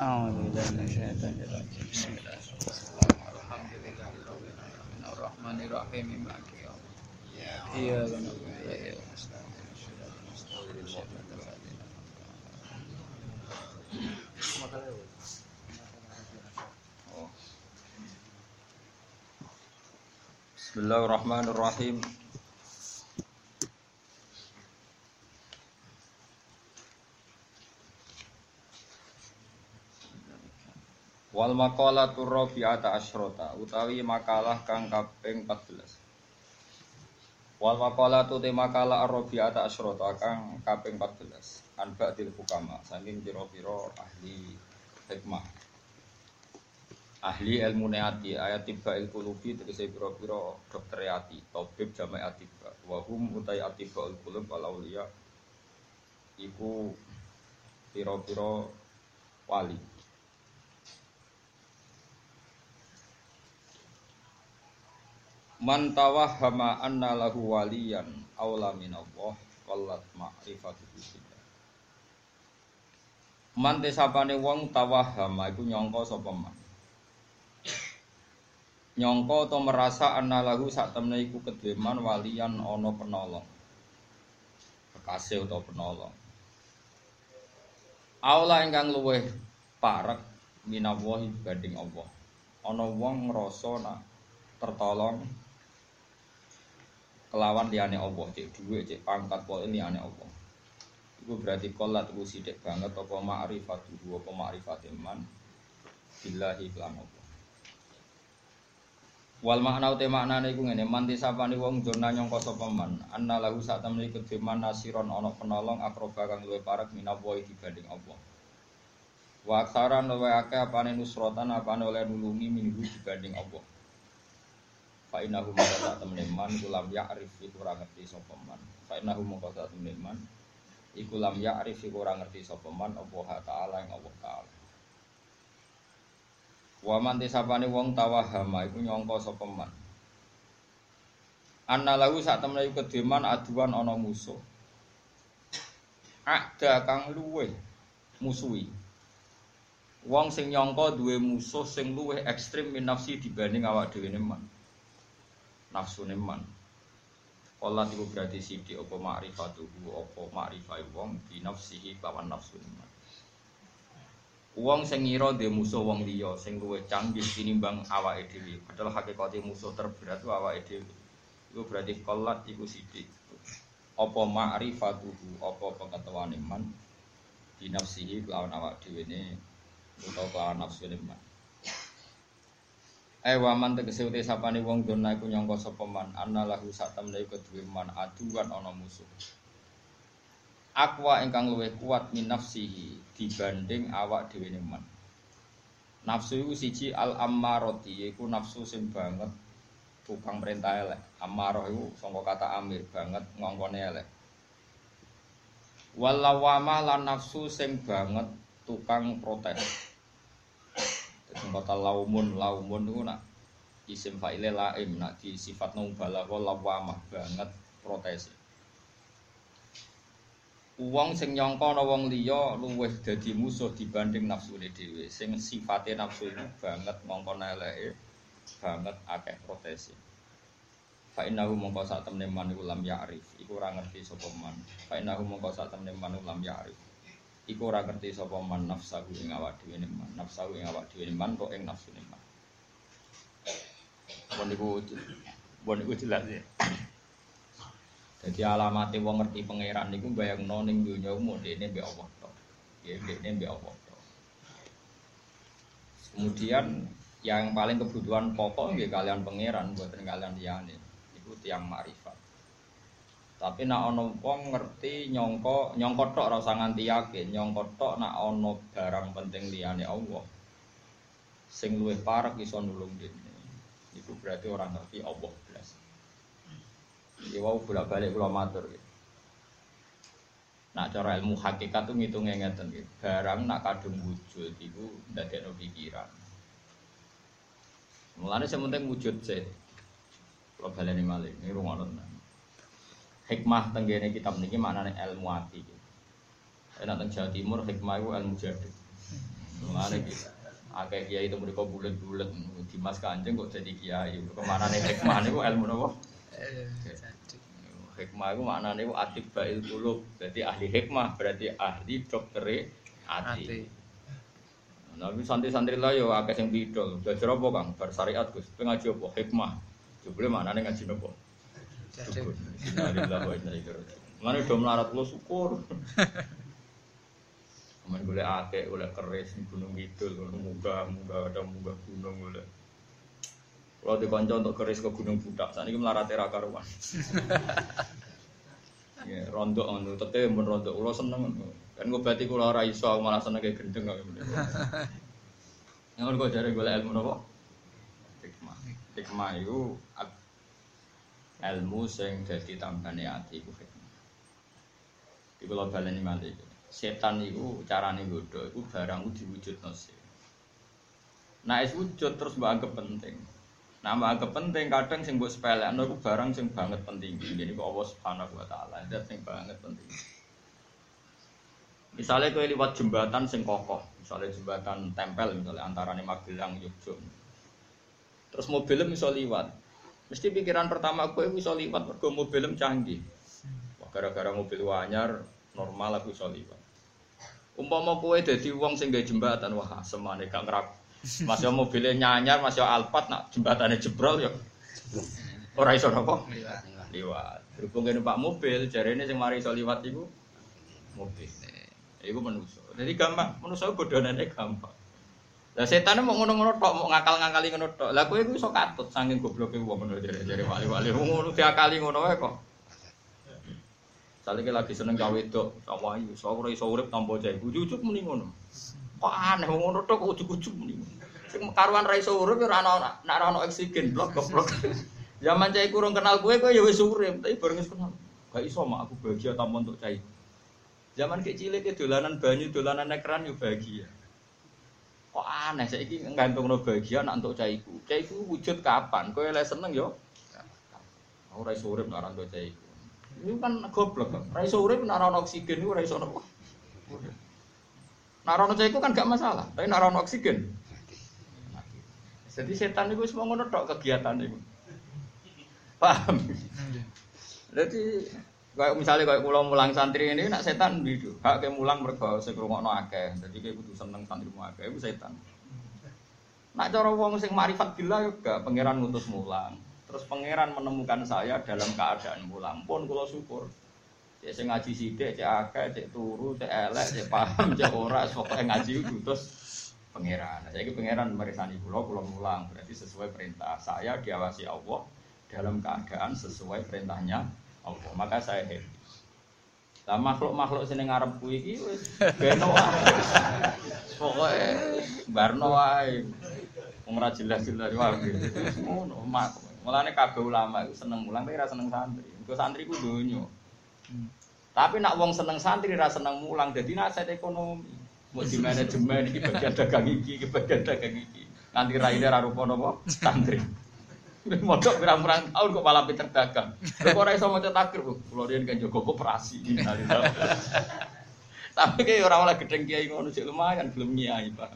أعوذ بالله من الشيطان الرجيم بسم الله الرحمن الرحيم الحمد لله رب العالمين الرحمن الرحيم مالك يوم الدين إياك نعبد وإياك نستعين صراط المستقيم صراط الذين أنعمت عليهم Bismillahirrahmanirrahim. Wal maqalatu rabi'ata asyrota utawi makalah kang kaping 14. Wal maqalatu te makalah rabi'ata asyrota kang kaping 14. An ba'dil hukama saking pira-pira ahli hikmah. ahli ilmu neati ayat tiba il kulubi tegese pira-pira dokter ati tabib jamak atiba wa hum utai atiba il kulub wal auliya iku pira-pira wali Man tawahhama anna lahu waliyan aula minallah qallat ma'rifatu bihi Man tesapane wong tawahhama iku nyangka sapa man? Nyongko atau merasa anallahu saat temne iku kedeman walian ono penolong. Kekasih atau penolong. Aula ingkang luweh parek minawahi banding Allah. Ana wong ngrasa tertolong kelawan liyane Allah cek dhuwit cek pangkat pokoke liyane Allah iku berarti kolat iku sithik banget apa ma'rifatu apa ma'rifate man billahi lan Allah Wal makna ute maknane iku ngene, manti sapane wong jona nyangka sapa man, anna lahu sak temne iku diman nasiron ana penolong akroba kang luwih parek minawa dibanding Allah. Wa aksaran luwih akeh apane nusrotan apane oleh nulungi minggu dibanding Allah. Fa innahu maka sak temne man kulam ya'rif iku ora ngerti sapa man. Fa innahu maka sak temne iku lam ya'rif iku ora ngerti sapa man Allah taala ing Allah taala. Wa man tisapane wong tawahama iku nyangka sapa man. Anna lahu sak temene iku kedeman aduan ana musuh. Ada kang luwe musuhi. Wong sing nyangka duwe musuh sing luwih ekstrim min nafsi dibanding awak dhewe man. Nafsune man. Allah iku berarti sithik apa makrifatuhu apa makrifai wong bi nafsihi lawan nafsune man. Wong sing ngira dhe musuh wong liya sing luwih canggih tinimbang awake dhewe. Padahal hakikate musuh terberat ku awake dhewe. Iku berarti kollat iku sithik. Apa ma'rifatuhu, apa pengetahuan iman di nafsihi kelawan awak dhewe ne utawa kelawan nafsu man. Eh waman tegese uti sapane wong dona iku nyangka sapa man anna lahu sak temne iku man aduan ana musuh akwa ingkang luwih kuat min nafsihi dibanding awak dhewe man. Nafsu iku siji al ammarati yaiku nafsu sing banget tukang perintah elek. Ammarah iku saka kata amir banget ngongkone elek. Walawama lan nafsu sing banget tukang protes. Kata laumun laumun iku nak isim fa'ile laim nak di sifat nubalah lawamah banget protes. Wong sing nyangka ana wong liya luwih dadi musuh dibanding nafsune dhewe. Sing sifate nafsu itu banget mongko eleke, banget akeh protesi. Fa innahu mongko sak temne man iku lam ya'rif, iku ora ngerti sapa man. Fa innahu mongko sak temne man lam ya'rif. Iku ora ngerti sapa man nafsahu ing awak dhewe man, nafsahu ing awak dhewe man kok ing nafsune man. Bon niku bon niku jelas ya. Jadi alamatnya wong ngerti pangeran niku bayangno ning donya umum dene mbek Allah tok. Ya dene mbek Allah tok. Kemudian yang paling kebutuhan pokok nggih kalian pangeran buatan kalian liyane. Iku tiang makrifat. Tapi nak ono wong ngerti nyongko nyongko tok ora usah nganti yakin, nyongko tok nak ono barang penting liyane Allah. Sing luwih parek iso nulung dene. Iku berarti orang ngerti Allah belas. Ya wow bolak balik kula matur gitu. Nak cara ilmu hakikat tuh ngitungnya ngeten gitu. Barang nak kadung wujud itu ndadekno pikiran. Mulane sementing wujud sih. Kalau baleni malih ini rungono. Hikmah tenggene kitab niki maknane ilmu ati. Enak teng Jawa Timur hikmah itu ilmu jadi. Mulane iki akeh kiai itu mereka bulet-bulet Dimas Kanjeng kok jadi kiai. Ke mana nih hikmah niku ilmu napa? Eh. Hikmah itu maknanya itu atib bail kulub. Jadi ahli hikmah berarti ahli doktere Ati. Tapi santri-santri lah yo akeh sing bidol. Belajar apa Kang? Bar syariat Gus. Kowe ngaji apa? Hikmah. Jebule maknane ngaji napa? Raji'un. Mana do melarat kula syukur. Aman golek akeh, golek keris Gunung Kidul, munggah, munggah ada munggah gunung golek. Kalau di kanca untuk keris ke Gunung Budak, saat ini melarat era karuan. Ya, rontok ngono, tete mun rontok kula seneng ngono. Kan ngobati kula ora iso, aku malah seneng kayak gendeng kok. Yang kok jare golek ilmu napa? Hikmah. Hikmah itu ilmu sing dadi tambane ati iku hikmah. Iku kula baleni malih. Setan iku carane nggodha iku barang diwujudno sih. Nah, es wujud terus mbok anggap penting. Nah, mbok anggap penting kadang sing mbok sepelekno iku barang sing banget penting. Jadi kok Allah Subhanahu wa taala, dat sing banget penting. Misalnya kowe liwat jembatan sing kokoh, misalnya jembatan tempel misalnya antara Magelang Yogyo. Terus mobilnya bisa liwat. Mesti pikiran pertama kowe bisa liwat mergo mobilnya canggih. Gara-gara mobil wanyar normal aku bisa liwat. Umpama kowe dadi wong sing gawe jembatan, wah semane gak ngerap. Mas yo mobilnya nyanyar, Mas yo Alphard nak jembatannya jebrol yo. Ora iso apa? Liwat. Berhubung kene Pak mobil, jarene sing mari iso liwat iku mobil. Iku manusa. Jadi gampang, manusa godhonane gampang. Lah setan mau ngono-ngono tok, mau ngakal-ngakali ngono tok. Lah kowe iku iso katut saking gobloke wong ngono jare-jare wali-wali ngono diakali ngono wae kok. Sale lagi seneng gawe wedok, sama ayu, so ora iso urip tanpa jahe. Ujug-ujug muni ngono. Kok aneh wong ngono tok ujug-ujug muni. Sing karuan ra iso urip ya ora ana nek ora ana oksigen, blok goblok. Zaman cai kurang kenal kowe kowe ya wis urip, tapi bareng wis kenal. Gak iso mak aku bahagia tanpa untuk cai. Zaman kecil cilik dolanan banyu, dolanan ekran yo bahagia. Kok aneh saiki ngantungno bahagia nak untuk caiku. Caiku wujud kapan? Kowe lek seneng yo. Aku ora iso urip nek ora caiku. Ini kan goblok. Ora iso urip nek ora ono oksigen iku ora iso nopo. Nek ora ono caiku kan gak masalah, tapi nek ora ono oksigen. Jadi setan itu semua ngono tok kegiatan itu. Paham? Jadi kayak misalnya kayak pulang mulang santri ini nak setan gitu. Hak kayak mulang mergo sing ngrungokno akeh. Jadi kayak kudu seneng santrimu akeh itu setan. Nak cara wong sing marifat yo gak pangeran ngutus mulang. Terus pangeran menemukan saya dalam keadaan mulang pun kula syukur. Cek sing ngaji sithik, cek akeh, cek turu, cek elek, cek paham, cek ora, pokoke ngaji terus pangeran. Nah, saiki pangeran meresani kula, kula mulang. Berarti sesuai perintah saya diawasi Allah dalam keadaan sesuai perintahnya Allah. Maka saya happy. Lah makhluk-makhluk sing ning ngarepku iki wis beno. Pokoke barno wae. Wong ora jelas-jelas wae. Ngono mak. Mulane kabeh ulama iku seneng mulang tapi ora seneng santri. Engko santri ku donya. Tapi nak wong seneng santri ra seneng mulang dadi nasihat ekonomi. Mau di manajemen iki bagian dagang iki, iki bagian dagang iki. Nganti raine ra rupa napa santri. Mondok pirang-pirang tahun kok malah pinter dagang. Kok ora iso maca takir, Bu. Kulo riyen kan jaga koperasi. Tapi kayak orang oleh gedeng kiai ngono sih lumayan belum nyai Pak.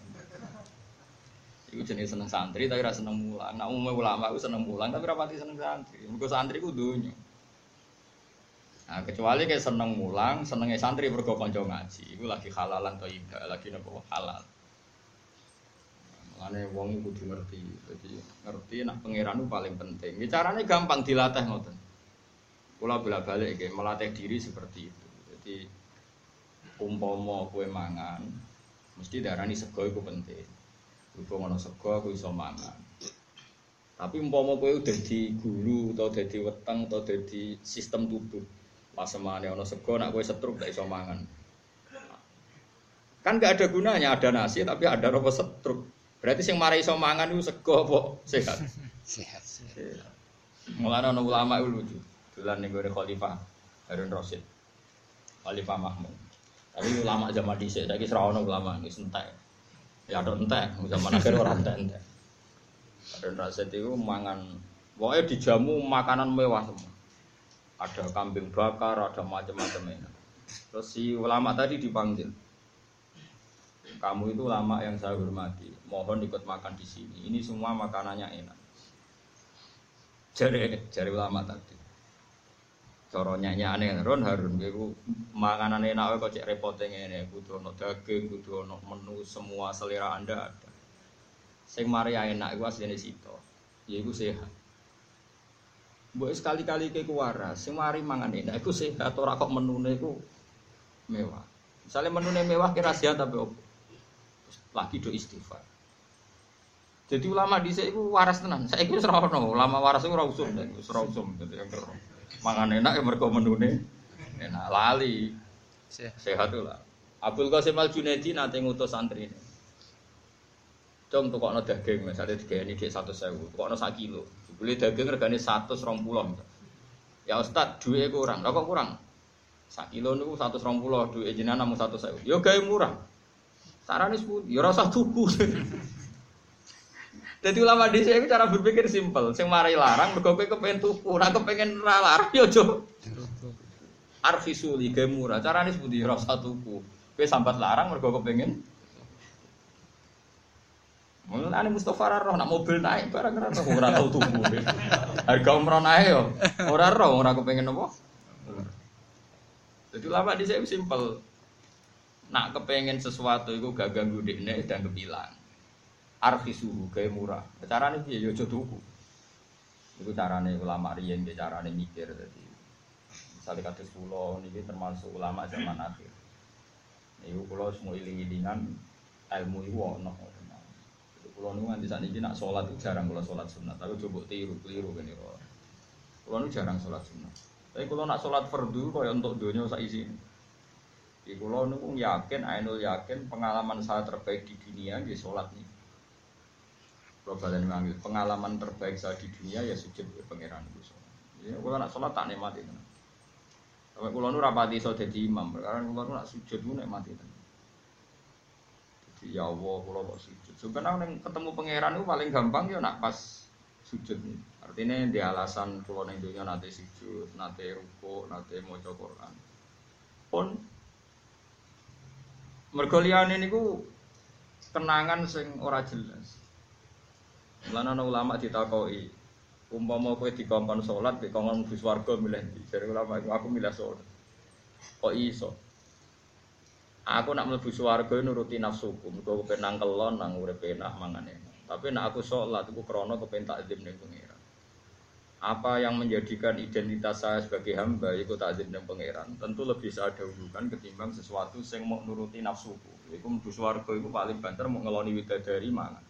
Iku jenis seneng santri tapi rasa seneng mulang. Nak umumnya ulama aku seneng mulang tapi rapati seneng santri. Mergo santri ku dunya. Nah, kecuali kayak seneng mulang, senengnya santri mergo kanca ngaji. Iku lagi halalan iba, lagi nopo halal. Mulane wong kudu ngerti. Jadi ngerti nak pangeran itu paling penting. Ya, caranya gampang dilatih ngoten. Kula bolak-balik nggih melatih diri seperti itu. Jadi umpama kowe mangan, mesti darani sego iku penting. Berhubung ana sego aku iso mangan. Tapi umpama kowe udah di gulu atau dadi weteng atau dadi sistem tubuh. Pas semane ana sego nak kowe setruk gak iso mangan. Kan gak ada gunanya ada nasi tapi ada apa setruk. Berarti sing marai iso mangan itu sego apa sehat. Sehat. Mulane ana ulama itu lucu. Dolan ning gone Khalifah Harun Rasid. Khalifah Mahmud. Tapi ulama zaman dhisik saiki ora ono ulama wis entek. Ya ada entek, zaman akhir ora entek-entek. Harun Rasid itu mangan pokoknya dijamu makanan mewah semua. Ada kambing bakar, ada macam-macam. Terus si ulama tadi dipanggil. Kamu itu lama yang saya hormati. Mohon ikut makan di sini. Ini semua makanannya enak. Jari jari ulama tadi. Cara aneh Ron Harun iku makanan enak kok cek repote ngene, kudu ono daging, kudu ono menu semua selera Anda ada. Sing mari enak iku asline sito. Ya iku sehat. Mbok sekali-kali ke waras, sing mari mangan enak iku sehat ora kok menune iku mewah. Misalnya menune mewah kira sehat tapi opo? Lagi do istighfar. Jadi ulama di sini waras tenan. Saya itu serau no. Ulama waras itu rausum dan rausum. Jadi yang kero. Mangan enak ya mereka menune. Enak lali. Sehat lah. Abdul Qasim Al Junaidi nanti ngutus santri ini. Cung tuh kok no daging, misalnya tiga ini dia satu sewu, kok no satu kilo. Beli daging regane satu serong pulau. Ya Ustad, dua kurang. Lah kok kurang? Sak kilo niku satu serong pulau, dua jenengan namun satu sewu. Yo gaya murah. Sarane sepuluh, yo rasa tuku. Jadi ulama di sini cara berpikir simpel. Sing mari larang, mergo kowe kepengen tuku, ora kepengen ra larang yo jo. Arfisuli ge murah. Carane sepundi ora usah tuku. Kowe sambat larang mergo kepengen Mulane Mustafa roh nak mobil naik barang ora roh ora tau tuku. Harga umroh naik yo. Ora roh ora kepengen apa? Jadi ulama di sini simpel. Nak kepengen sesuatu itu gak ganggu dekne dan kebilang arfisuhu gawe murah. Carane piye ya aja tuku. Iku carane ulama riyen ge carane mikir dadi. Misale kados kula niki termasuk ulama zaman akhir. Iku kula semua iling-ilingan ilmu iku ono. Kula niku nganti sakniki nak salat jarang kula salat sunat, tapi coba tiru keliru kene kok. Kula niku jarang salat sunat. Tapi kula nak salat fardu kaya untuk donya sak isine. Iku kula niku yakin, ainul yakin pengalaman saya terbaik di dunia nggih salat nih. Kalau mengambil pengalaman terbaik saya di dunia ya sujud ke pangeran itu. Ya, kalau nak sholat tak nikmati itu. Kalau nu rapati so jadi imam, karena kalau nak sujud nu nikmati. Jadi ya Allah, kalau kok sujud. Sebenarnya ketemu pangeran itu paling gampang ya nak pas sujud nih. Artinya di alasan kalau neng dunia nanti sujud, nanti ruko, nanti mau Quran. Pun mergolian ini ku kenangan sing ora jelas. Mulane ana ulama ditakoi, umpama kowe dikongkon salat, dikongkon mlebu swarga milih ndi? Jare ulama aku milih salat. Kok iso? Aku nak mlebu swarga nuruti nafsuku, mergo kepen kelon nang urip enak mangan enak. Tapi nak aku salat iku krana kepen takzim ning pangeran. Apa yang menjadikan identitas saya sebagai hamba itu takzim ning pangeran, tentu lebih saya dahulukan ketimbang sesuatu yang mau nuruti nafsuku. Iku mlebu swarga iku paling banter mau ngeloni widadari mangan.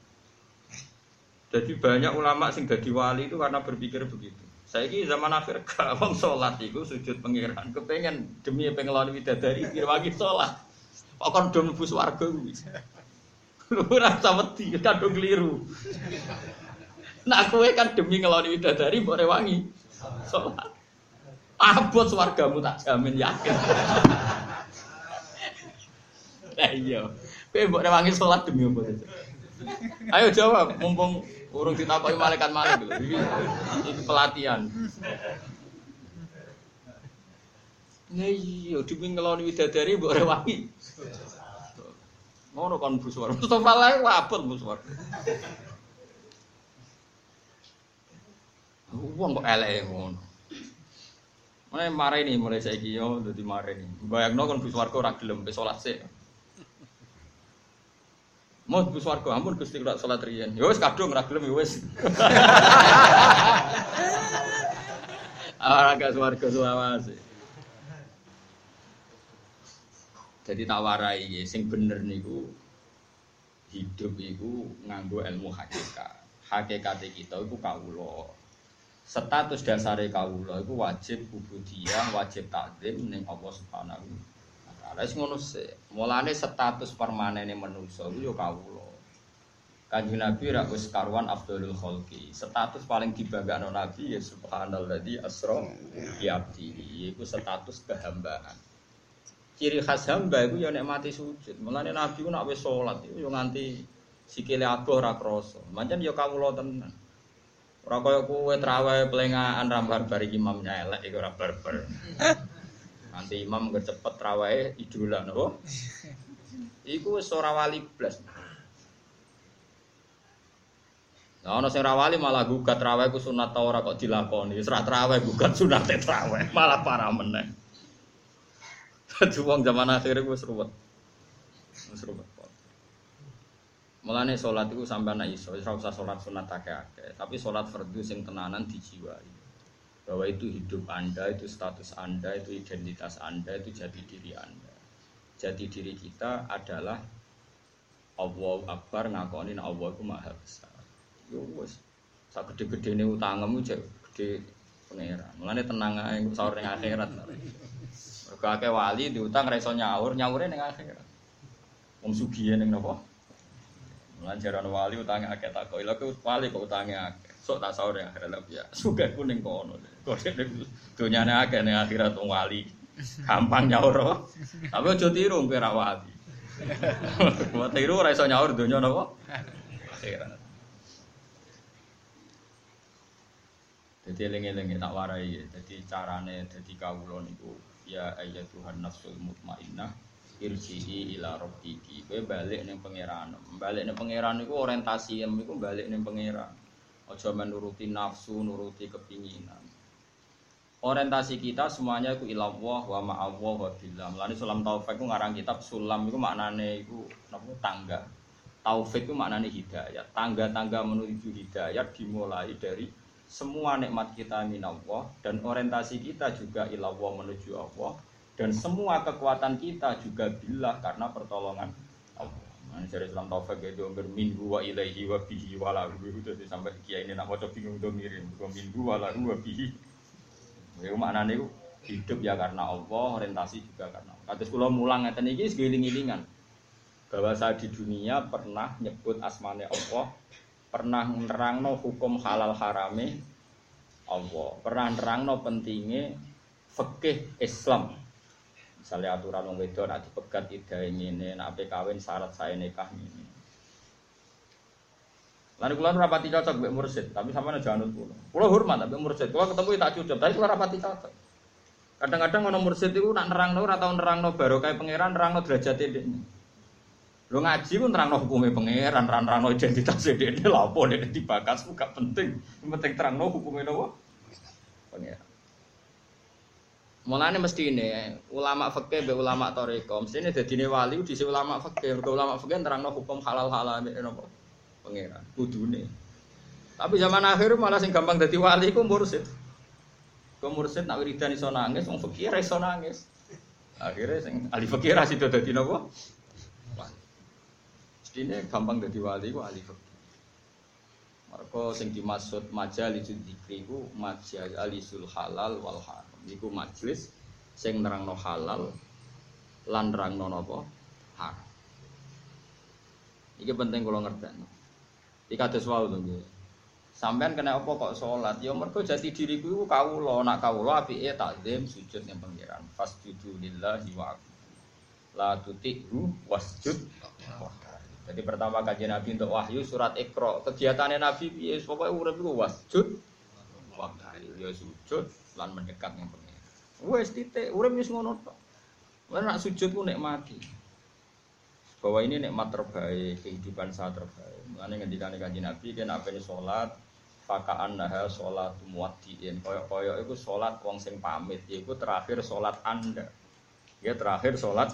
Jadi banyak ulama sing dadi wali itu karena berpikir begitu. Saya ini zaman akhir wong sholat itu sujud pangeran kepengen demi pengelolaan widadari dirwangi sholat. Kok kon do mlebu swarga kuwi. Ora usah wedi, kadung keliru. Nak kowe kan demi ngeloni widadari mbok rewangi sholat. Abot swargamu tak jamin yakin. Lah iya. Kowe mbok rewangi sholat demi apa? Ayo jawab, mumpung Urung ditakoki malaikat malik iki pelatihan. Nah iya, demi ngeloni widadari mbok rewangi. Ngono kon buswar. Mustafa lae wabot buswar. Wong kok elek ngono. Mulai marah ini mulai saya yo jadi marah ini. Bayangno kon buswarga ora gelem salat sik. Mau Gus Wargo, ampun Gusti kula salat riyen. Ya wis kadung ora gelem ya wis. Ora Gus Wargo suawase. Jadi tak warai ya, sing bener niku hidup iku nganggo ilmu hakikat. Hakikat kita iku kawula. Status dasare kawula iku wajib ubudiyah, wajib takdim ning Allah Subhanahu Wis ngono sih. Mulane status permanene manusa iku yo kawula. Kanjeng Nabi ra wis karuan Abdulul Khalqi. Status paling dibanggakan Nabi ya subhanalladzi asra bi abdi. Iku status kehambaan. Ciri khas hamba iku ya nek mati sujud. Mulane Nabi ku nek wis salat iku yo nganti sikile abuh ora krasa. Mancen yo kawula tenan. Ora kaya kowe traweh pelengahan rambar bar imamnya elek iku ora barbar. Nanti imam cepet rawae idola nopo. Iku wis ora wali blas. Nah, ono sing rawali malah gugat raweh ku sunat ta ora kok dilakoni. Wis ra traweh gugat sunat traweh, malah parah meneh. Dadi wong zaman akhir wis ruwet. Wis ruwet. Mulane salat iku sampean nek iso, ora usah salat sunat akeh-akeh, tapi salat fardu sing tenanan dijiwai. Bahwa itu hidup Anda, itu status Anda, itu identitas Anda, itu jati diri Anda. Jati diri kita adalah Allah Akbar ngakoni Allah itu maha besar. Yo wis sak gede-gedene utangmu jek gede pangeran. Mulane tenang ae sahur ning akhirat. Akeh wali diutang iso nyaur, nyaure ning akhirat. Wong sugihe ning napa? Jaran wali utange akeh tak kok. Lha wali kok utange akeh. Sok tak sahur akhirat lha ya. Sugih ku ning kono. Kok donyane akeh ning akhirat wong wali. Gampang nyaur. Tapi aja tiru kowe ra wali. Tiru ora iso nyaur donya napa? Akhirat. Jadi eling-eling tak warai. Jadi carane jadi kawula niku ya ayat Tuhan nafsul mutmainnah irji'i ila rabbiki. Kowe balik ning pangeran. Balik ning pangeran niku orientasi niku balik ning pangeran. Aja menuruti nafsu, nuruti kepinginan. Orientasi kita semuanya itu ilallah wa ma'allah wa billah. Mulane sulam taufik ku ngarang kitab sulam iku maknane iku napa tangga. Taufik itu maknane hidayat. Tangga-tangga menuju hidayat dimulai dari semua nikmat kita minallah dan orientasi kita juga ilallah menuju Allah dan semua kekuatan kita juga billah karena pertolongan Allah. Nah, dari Islam Taufik ya domir minhu wa ilaihi wa bihi wa lahu itu sampai kiai ini nak maca bingung domirin wa minhu wa lahu wa bihi. Ya maknane itu hidup ya karena Allah, orientasi juga karena Allah. Kados kula mulang ngeten iki segiling-gilingan bahwa saya di dunia pernah nyebut asmane Allah, pernah nerangno hukum halal harame Allah, pernah nerangno pentingnya fikih Islam. Misalnya aturan wong wedok nak dipegat idai ngene, nak ape kawin syarat saya nikah ngene. Lalu kula rapati cocok mbek mursid, tapi sama jangan anut kula. Kula hormat mbek mursid. Kula ketemu tak cucup, tapi kula rapati cocok. Kadang-kadang ono mursid itu nak nerangno ora tau nerangno barokah pangeran, nerangno derajat dekne. Lo ngaji pun terangno hukumnya pangeran, terangno identitas dekne lha apa dekne dibakas gak penting. Penting terangno hukumnya nopo? Pangeran. Mulane ini ulama fikih be ulama toriko, mesti ini jadi wali di ulama fikih, mergo ulama fikih terangno hukum halal halal ini nopo pangeran, kudune. Tapi zaman akhir malah sing gampang jadi wali ku mursid. Ku mursid nak wiridan iso nangis, wong fikih ra iso nangis. Akhirnya sing ahli fikih ra sido dadi nopo? Mestine gampang jadi wali ku ahli fikih. Mergo sing dimaksud majalis dzikri ku majalisul halal wal. Iku majelis sing nerangno halal lan nerangno napa haram. Iki penting kula ngerteni. Iki kados wae to nggih. Sampean kena apa kok salat? Ya mergo jati diriku iku kawula, nak kawula apike takzim sujud ning pangeran. Fasjudu lillahi wa la tuti'hu wasjud. Jadi pertama kajian Nabi untuk wahyu surat Iqra. Kegiatannya Nabi piye? Pokoke urip iku wasjud waktu ya sujud lan mendekat yang pengen. Wes titik, urip wis ngono tok. Nak sujud ku nikmati. Bahwa ini nikmat terbaik, kehidupan saya terbaik. Mengenai ngendikan kanji Nabi, kan apa ini sholat, fakaan nah sholat muwaddiin. Koyok-koyok itu sholat wong sing pamit, itu terakhir sholat anda. Ya terakhir sholat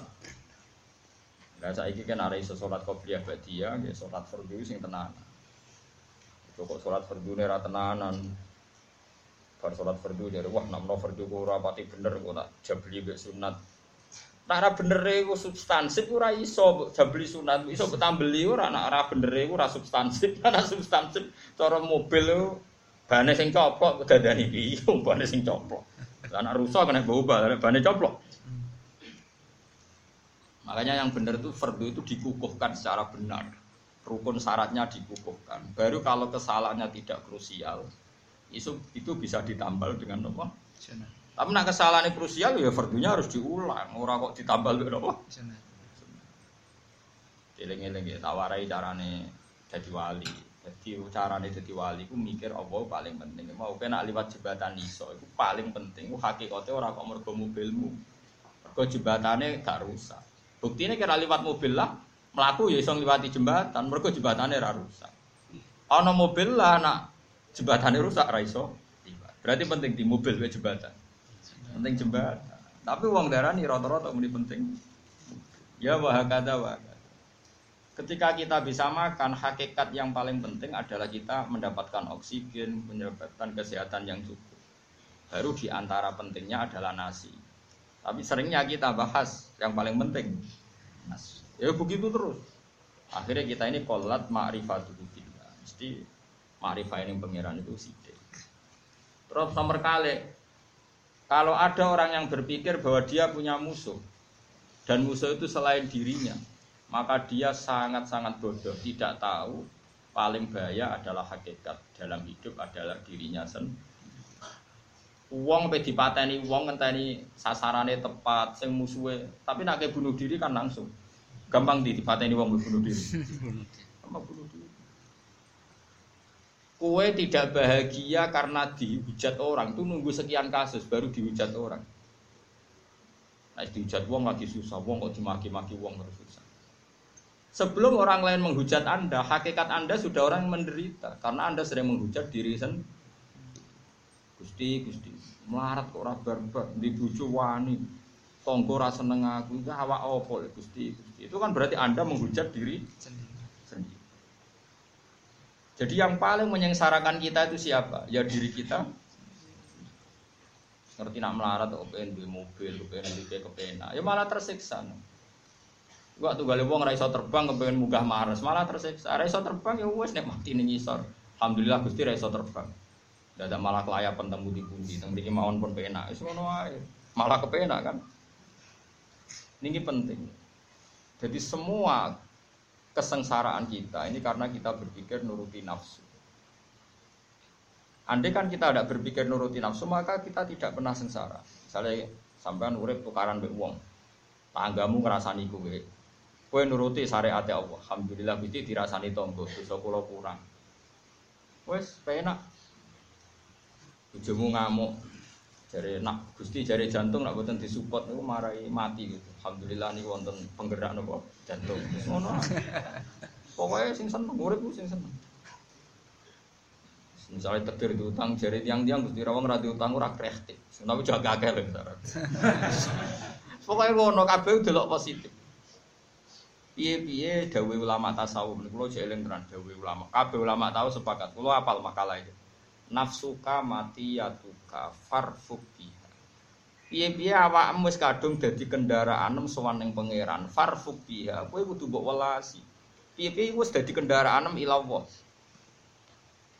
Nah, saya kan ada iso sholat qobliyah ba'diyah, ya sholat fardu sing tenanan. Kok sholat fardu ini tenanan, bar sholat fardu dari wah namno fardu ku rapati bener ku nak jabli be sunat. Nah, bener iku substansif ora iso jabli sunat. Iso tambeli ora nak ora bener iku ora substansif. Ana substansif cara mobil itu bane sing coplok dadani piye? Bane sing coplok. Anak rusak kena bau bane coplok. Makanya yang benar itu fardu itu dikukuhkan secara benar. Rukun syaratnya dikukuhkan. Baru kalau kesalahannya tidak krusial itu itu bisa ditambal dengan apa? Tapi nak kesalahan krusial ya fardunya harus diulang. Orang kok ditambal dengan apa? Eling-eling ya tawarai carane jadi wali. Jadi carane jadi wali ku mikir apa paling penting. Mau kena liwat jembatan iso itu paling penting. Ku hakikatnya orang kok mergo mobilmu. Mergo jembatannya gak rusak. Buktinya kira liwat mobil lah Melaku ya iso ngliwati jembatan, mergo jembatane ora rusak. Ana mobil lah nak jembatane rusak ra iso. Berarti penting di mobil ke jembatan. Penting jembatan. Tapi uang darani rata-rata muni penting. Ya wah kata wah. Ketika kita bisa makan, hakikat yang paling penting adalah kita mendapatkan oksigen, mendapatkan kesehatan yang cukup. Baru di antara pentingnya adalah nasi. Tapi seringnya kita bahas yang paling penting nasi. Ya begitu terus. Akhirnya kita ini kolat ma'rifatu billah. Mesti ma'rifah ini pengiran itu sidik. Terus nomor kali, kalau ada orang yang berpikir bahwa dia punya musuh dan musuh itu selain dirinya, maka dia sangat-sangat bodoh, tidak tahu paling bahaya adalah hakikat dalam hidup adalah dirinya sendiri. Uang pe dipateni uang ngenteni sasarannya tepat, sing musuhe, tapi nak bunuh diri kan langsung. Gampang di dipateni wong bunuh diri. Gampang bunuh diri. Kue tidak bahagia karena dihujat orang tuh nunggu sekian kasus baru dihujat orang. Nah, dihujat wong lagi susah, wong kok dimaki-maki wong harus susah. Sebelum orang lain menghujat Anda, hakikat Anda sudah orang menderita karena Anda sering menghujat diri sendiri. Gusti, Gusti, melarat kok ora barbar, di bojo wani, tonggo ra seneng aku, itu awak opo Gusti, Gusti. Itu kan berarti Anda menghujat diri sendiri. Jadi yang paling menyengsarakan kita itu siapa? Ya diri kita. Ngerti nak melarat kok pengen di mobil, pengen di kepena. Ya malah tersiksa. Gua tuh gale wong ra iso terbang kepengen munggah Mars, malah tersiksa. Ra iso terbang ya wis nek mati ning ngisor. Alhamdulillah Gusti ra iso terbang. Dadak malah kelayapan temu di pundi, teng mriki mawon pun. Wis ngono wae. Malah kepenak kan. Ini penting. Jadi semua kesengsaraan kita ini karena kita berpikir nuruti nafsu. Andai kan kita tidak berpikir nuruti nafsu, maka kita tidak pernah sengsara. Misalnya sampean urip tukaran mbek wong. Tanggamu ngrasani kowe. Kowe nuruti syariat Allah. Alhamdulillah Gusti dirasani tonggo, dosa kula kurang. Wes penak. Bojomu ngamuk, Jari nak Gusti jari jantung nak boten disupport niku marai mati gitu. Alhamdulillah niku wonten penggerak nopo jantung. Ngono. Pokoke sing seneng urip sing seneng. Misalnya takdir utang jari tiang-tiang Gusti rawang ra diutang ora kreatif. Tapi jaga akeh lho syarat. Pokoke ngono kabeh delok positif. Piye-piye dawuh ulama tasawuf niku kula jek eling tenan dawuh ulama. Kabeh ulama tahu sepakat. Kula apal makalah itu nafsuka mati yatuka farfuk biha. Piye-piye awakmu wis kadung dadi kendaraan sowan ning pangeran? Farfuk biha. Kowe kudu mbok welasi. Piye-piye wis dadi kendaraan nem ilawah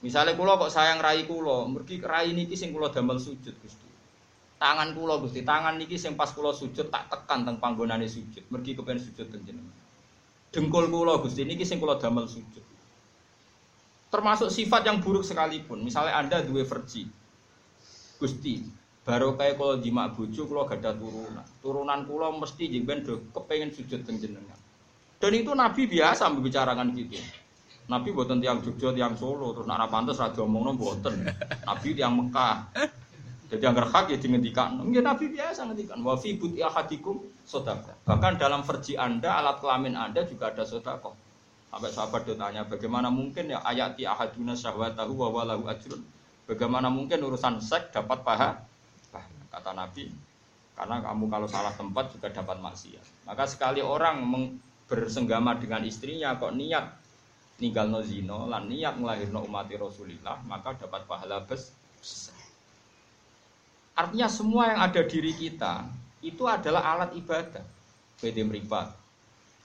Misalnya kulo kok sayang rai kulo, mergi rai niki sing kulo damel sujud Gusti. Tangan kulo Gusti, tangan niki sing pas kulo sujud tak tekan teng panggonane sujud, mergi kepen sujud teng jenengan. Dengkul kulo Gusti niki sing kulo damel sujud termasuk sifat yang buruk sekalipun. Misalnya Anda dua versi, Gusti, baru kayak kalau jima bojo kalau gak ada turunan. Turunan kulo mesti jengben do kepengen sujud teng jenengan. Dan itu Nabi biasa membicarakan gitu. Nabi buatan tiang Jogja, tiang Solo, terus nak pantas ra diomongno buatan. Nabi tiang Mekah. Jadi yang hak ya dihentikan. Mungkin Nabi biasa ngendikan. Wa fi buti ahadikum sedekah. Bahkan dalam versi Anda, alat kelamin Anda juga ada sedekah. Sampai sahabat dia tanya, bagaimana mungkin ya ayati ahaduna syahwatahu wa walahu ajrun. Bagaimana mungkin urusan seks dapat paha? Kata Nabi, karena kamu kalau salah tempat juga dapat maksiat. Maka sekali orang bersenggama dengan istrinya kok niat ninggal no zino lan niat melahirno umat Rasulillah maka dapat pahala besar. Artinya semua yang ada diri kita itu adalah alat ibadah. Bede meripat,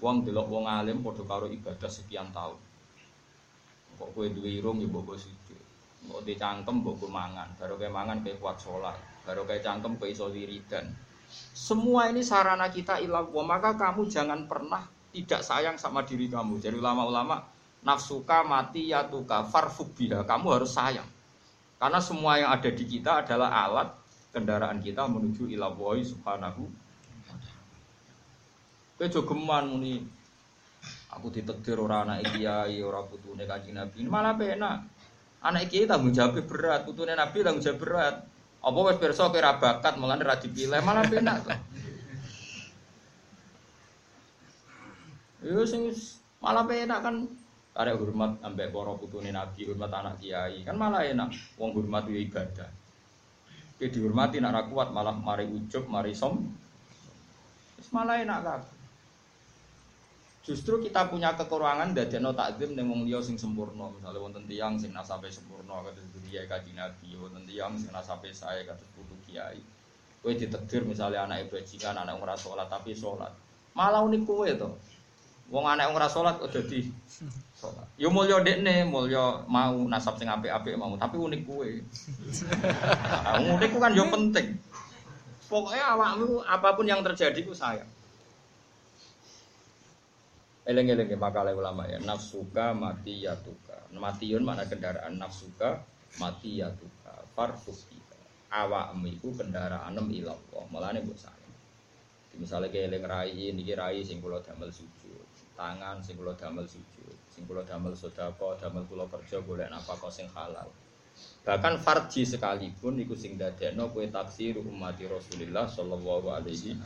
Wong delok wong alim padha karo ibadah sekian tahun. Kok kowe duwe irung ya mbok sujud. Kok di cangkem mbok mangan, baru kayak mangan kayak kuat sholat, baru kayak cangkem kayak iso wiridan. Semua ini sarana kita ilah maka kamu jangan pernah tidak sayang sama diri kamu. Jadi ulama-ulama nafsuka mati ya tuka farfuk biha. Kamu harus sayang. Karena semua yang ada di kita adalah alat kendaraan kita menuju ilah subhanahu Kowe jogeman muni aku ditekdir ora anak kiai, ora putune Kanjeng Nabi. Malah penak. Anak kiai tanggung jawab berat, putune Nabi tanggung jawab berat. Apa wis pirsa kira bakat mulane ra dipilih, malah penak to. Ya sing malah penak kan karek hormat ambek para putune nabi, hormat anak kiai. Kan malah enak wong hormat ya ibadah. Ki dihormati nak ra kuat malah mari ujub, mari som. Wis malah enak kabeh. Justru kita punya kekurangan dadekno takdim ning wong liya sing sempurna. Misalnya wonten tiyang sing nasabe sempurna kados kiai kanjeng Nabi, wonten tiyang sing nasabe saya kados putu kiai. Kowe ditakdir misalnya anak bajingan, anak ora salat tapi salat. Malah unik kowe to. Wong anak ora salat kok dadi salat. Ya mulya dekne, mau nasab sing apik-apik mau, tapi unik kowe. Nah, unik ku kan yo penting. Pokoknya awakmu apa pun yang terjadi ku sayang. Eleng-eleng makalah ulama ya nafsuka mati yatuka. Matiun mana kendaraan nafsuka mati yatuka. Farfusika. Awakmu iku kendaraanmu ilallah. Mulane mbok sayang. Misalnya kayak eleng rai ini rai sing kula damel sujud, tangan sing kula damel sujud, sing kula damel sedekah, damel kula kerja golek nafkah sing halal. Bahkan farji sekalipun iku sing dadekno kowe taksir umat Rasulullah sallallahu alaihi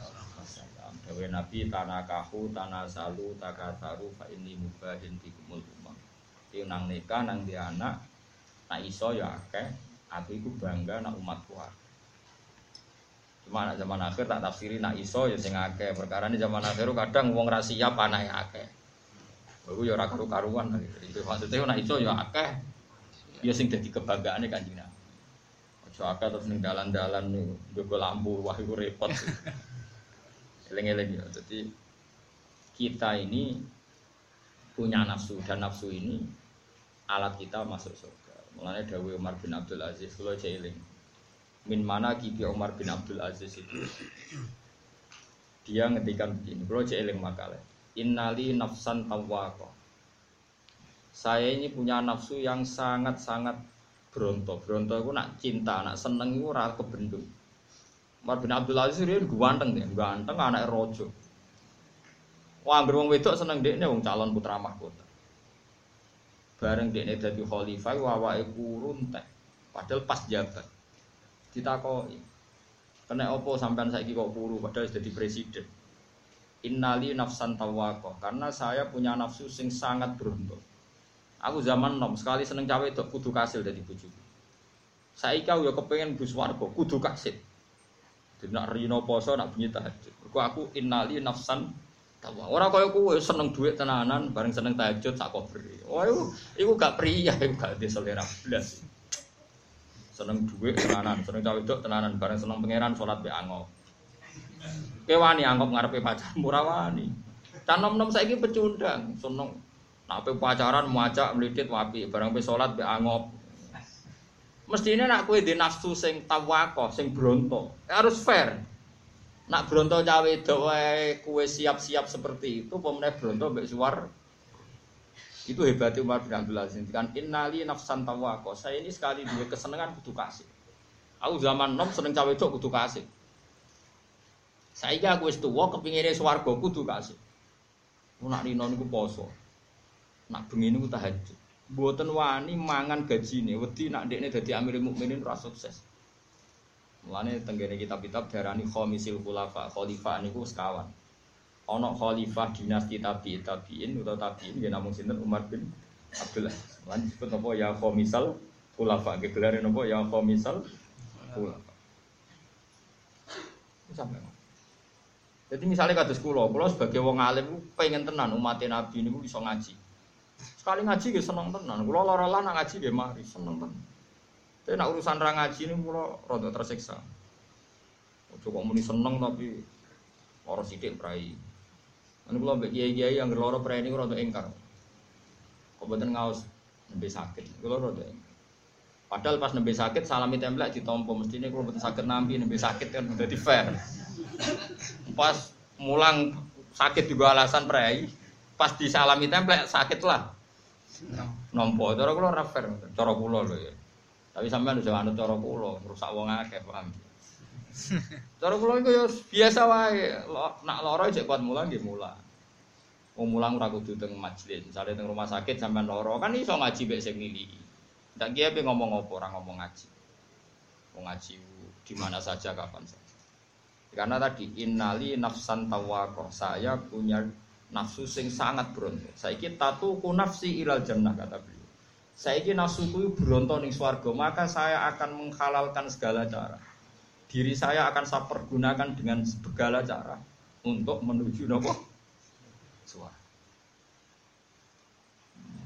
Dawe Nabi tanakahu tanasalu takatharu fa inni mubahin bikumul umam. Iku nang nikah nang di anak nak iso ya akeh, aku iku bangga nak umatku akeh. Cuma nak zaman akhir tak tafsiri nak iso ya sing akeh. Perkara ini zaman akhir kadang wong ra siap anake akeh. Iku ya ora karu-karuan. Itu maksudnya nak iso ya akeh. Ya sing dadi kebanggaane Kanjeng Nabi. Aja akeh terus ning dalan-dalan nggo lampu wah iku repot. Eleng-eleng ya. Jadi kita ini punya nafsu dan nafsu ini alat kita masuk surga. Mulanya Dawi Umar bin Abdul Aziz kalau eling. Min mana kibi Umar bin Abdul Aziz itu dia ngetikan begini. Kalau eling makalah. Innali nafsan tawwaqah saya ini punya nafsu yang sangat-sangat. Bronto itu nak cinta, nak seneng itu ora kebendung. Umar bin Abdul Aziz dia ganteng deh, ganteng anak rojo. Wah, wong wedok seneng dekne wong calon putra mahkota. Bareng dekne dadi khalifah awake kurun teh. Padahal pas jabat. Ditakoi. Kena opo sampean saiki kok puru padahal jadi presiden. Innali nafsan tawaqah karena saya punya nafsu sing sangat beruntung. Aku zaman nom sekali seneng cawe itu kudu kasil dari bujuk. Saya kau ya kepengen bus warga kudu kasil. Jadi nak rino poso nak bunyi tahajud. Aku aku innali nafsan tawa. Orang kau aku seneng duit tenanan bareng seneng tahajud tak beri. Oh itu itu gak pria itu gak di selera. Seneng duit tenanan, seneng cawe tenanan bareng seneng pangeran sholat be angop. Kewani angop ngarepe pacar murah wani. Nom saya pecundang, seneng Nak pe pacaran muacak melidit wapi, barang pe salat be angop. Mestinya nak kue di nafsu sing tawako, sing bronto, harus fair. Nak bronto cawe doa kue siap-siap seperti itu, pemenang bronto be suar. Itu hebatnya Umar bin Abdul Aziz. Kan innali nafsan tawako. Saya ini sekali dua kesenangan kudu kasih. Aku zaman nom seneng cawe itu kudu kasih. Saya aku wis tuwa kepingine swarga kudu kasih. Nak rino niku poso. Nak bengi niku tahajud. Mboten wani mangan gajine, wedi nak ndekne dadi Amirul Mukminin ora sukses. Mulane tenggene kitab-kitab darani khomisil khulafa, khalifah niku sekawan. Ana khalifah dinasti tabi tabiin utawa tabiin ya namung sinten Umar bin Abdullah. Lan disebut apa ya khomisal khulafa, gelare napa ya khomisal khulafa. Sampai jadi misalnya kados kula, kula sebagai wong alim pengen tenan umat Nabi niku iso ngaji. Sekali ngaji gak seneng tenan. Kulo lara nak ngaji gak mari seneng tenan. Tapi nak urusan ra ngaji ini kulo rada tersiksa. Ojo kok muni seneng tapi ora sithik prai. Ane kulo mbek kiai-kiai yang lara prai niku rada engkar. Kok mboten ngaos nembe sakit. Rada engkar. Padahal pas nembe sakit salami templek ditompo mestine kulo mboten sakit nampi nembe sakit kan dadi fair. Pas mulang sakit juga alasan prai, pas disalami templek sakit lah. Nompo, cara kula ora fair, cara kula lho ya. Tapi sampean udah anut cara kula, rusak wong akeh paham. Cara kula iku ya biasa wae, nak lara cek kuat mulang nggih mulang. Wong mulang ora kudu teng majelis, misale teng rumah sakit sampean lara kan iso ngaji mek sing nili. Ndak kiye pe ngomong apa ora ngomong ngaji. Wong ngaji di mana saja kapan saja. Karena tadi innali nafsan tawaqah, saya punya nafsu sing sangat bronto. Saiki tatu ku nafsi ilal jannah kata beliau. Saiki nafsuku bronto ning swarga, maka saya akan menghalalkan segala cara. Diri saya akan saya pergunakan dengan segala cara untuk menuju nopo swarga.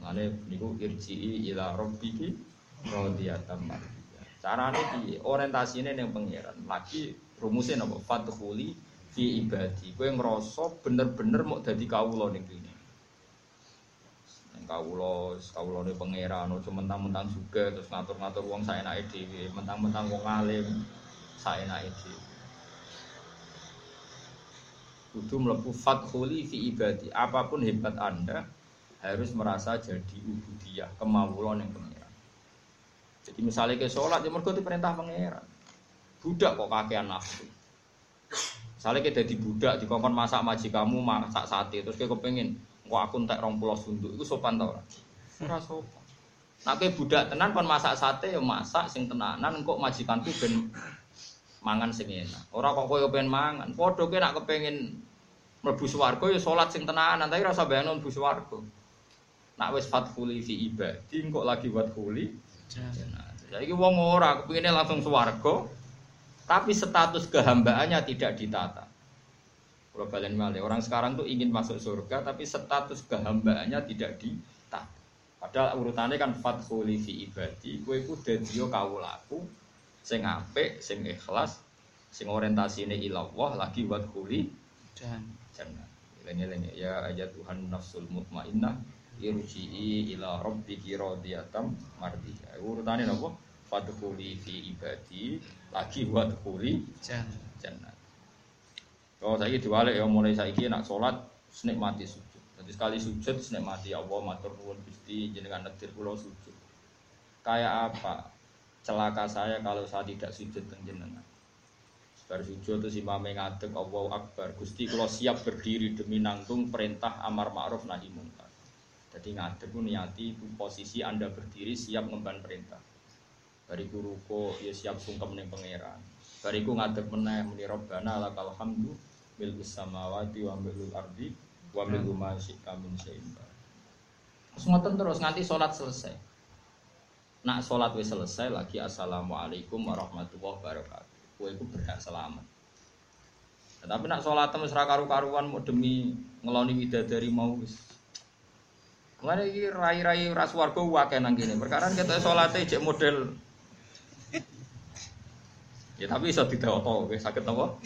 Mane niku irji'i ila rabbiki radiyatan mardiyah. Carane piye? Orientasine ning pangeran. Lagi rumusnya napa? Fadkhuli fi ibadi. Kowe ngrasa bener-bener mau dadi kawula ning kene. Ning kawula, kawulane pangeran aja mentang-mentang juga terus ngatur-ngatur wong saenake dhewe, mentang-mentang wong alim saenake dhewe. Kudu mlebu fadkhuli fi ibadi. Apa pun hebat Anda harus merasa jadi ubudiyah, kemawulan yang pangeran. Jadi misalnya ke sholat, ya mergo perintah pangeran. Budak kok kakean nafsu. Misalnya kita di budak, di kongkon masak maji kamu masak sate, terus kayak kepengen, kok aku entek rong pulau sunduk, itu sopan tau lah. Ora sopan. Nah kayak budak tenan kon masak sate ya masak sing tenanan kok majikanku ben mangan sing enak. Ora kok koyo pengen mangan. Padha kowe nak kepengin mlebu swarga ya salat sing tenanan, tapi rasa bayangno mlebu swarga. Nak wis fatkhuli fi ibadi, kok lagi fatkhuli Nah, Jadi wong ora kepinginnya langsung swarga, tapi status kehambaannya tidak ditata. Kalau balen malih, orang sekarang tuh ingin masuk surga, tapi status kehambaannya tidak ditata. Padahal urutannya kan fathuli fi ibadi, gue iku dadio kawulaku, sing apik, sing ikhlas, sing orientasine ilallah lagi buat kuli Dan jannah. Lengi-lengi ya ayat Tuhan nafsul mutmainnah irji'i ila rabbiki radiyatan mardiyah. Urutane napa? Fadkhuli fi ibadi lagi wadkhuli dan jannah. Oh saiki diwalik ya mulai saiki nak salat nikmati sujud. Jadi sekali sujud nikmati ya Allah matur nuwun Gusti jenengan nedir kula sujud. Kayak apa? Celaka saya kalau saya tidak sujud teng jenengan. Bar sujud terus imame ngadeg Allahu Akbar. Gusti kula siap berdiri demi nanggung perintah amar ma'ruf nahi munkar. Jadi ngadeg ku niati posisi Anda berdiri siap ngemban perintah. Bariku ruko ya siap sungkem ning pangeran. Bariku ngadeg meneh muni Rabbana lakal hamdu mil samawati wa milul ardi wa mil ma syi'ta min syai'in. Terus ngoten terus nganti sholat selesai. Nak sholat wis selesai lagi assalamualaikum warahmatullahi wabarakatuh. Kowe iku berhak selamat. Nah, tapi nak sholat terus ra karu-karuan mau demi ngeloni widadari mau wis Mana iki rai-rai ras warga wakil nang kene. Perkara kita salate cek model Ya tapi iso ditoto, oke sakit napa?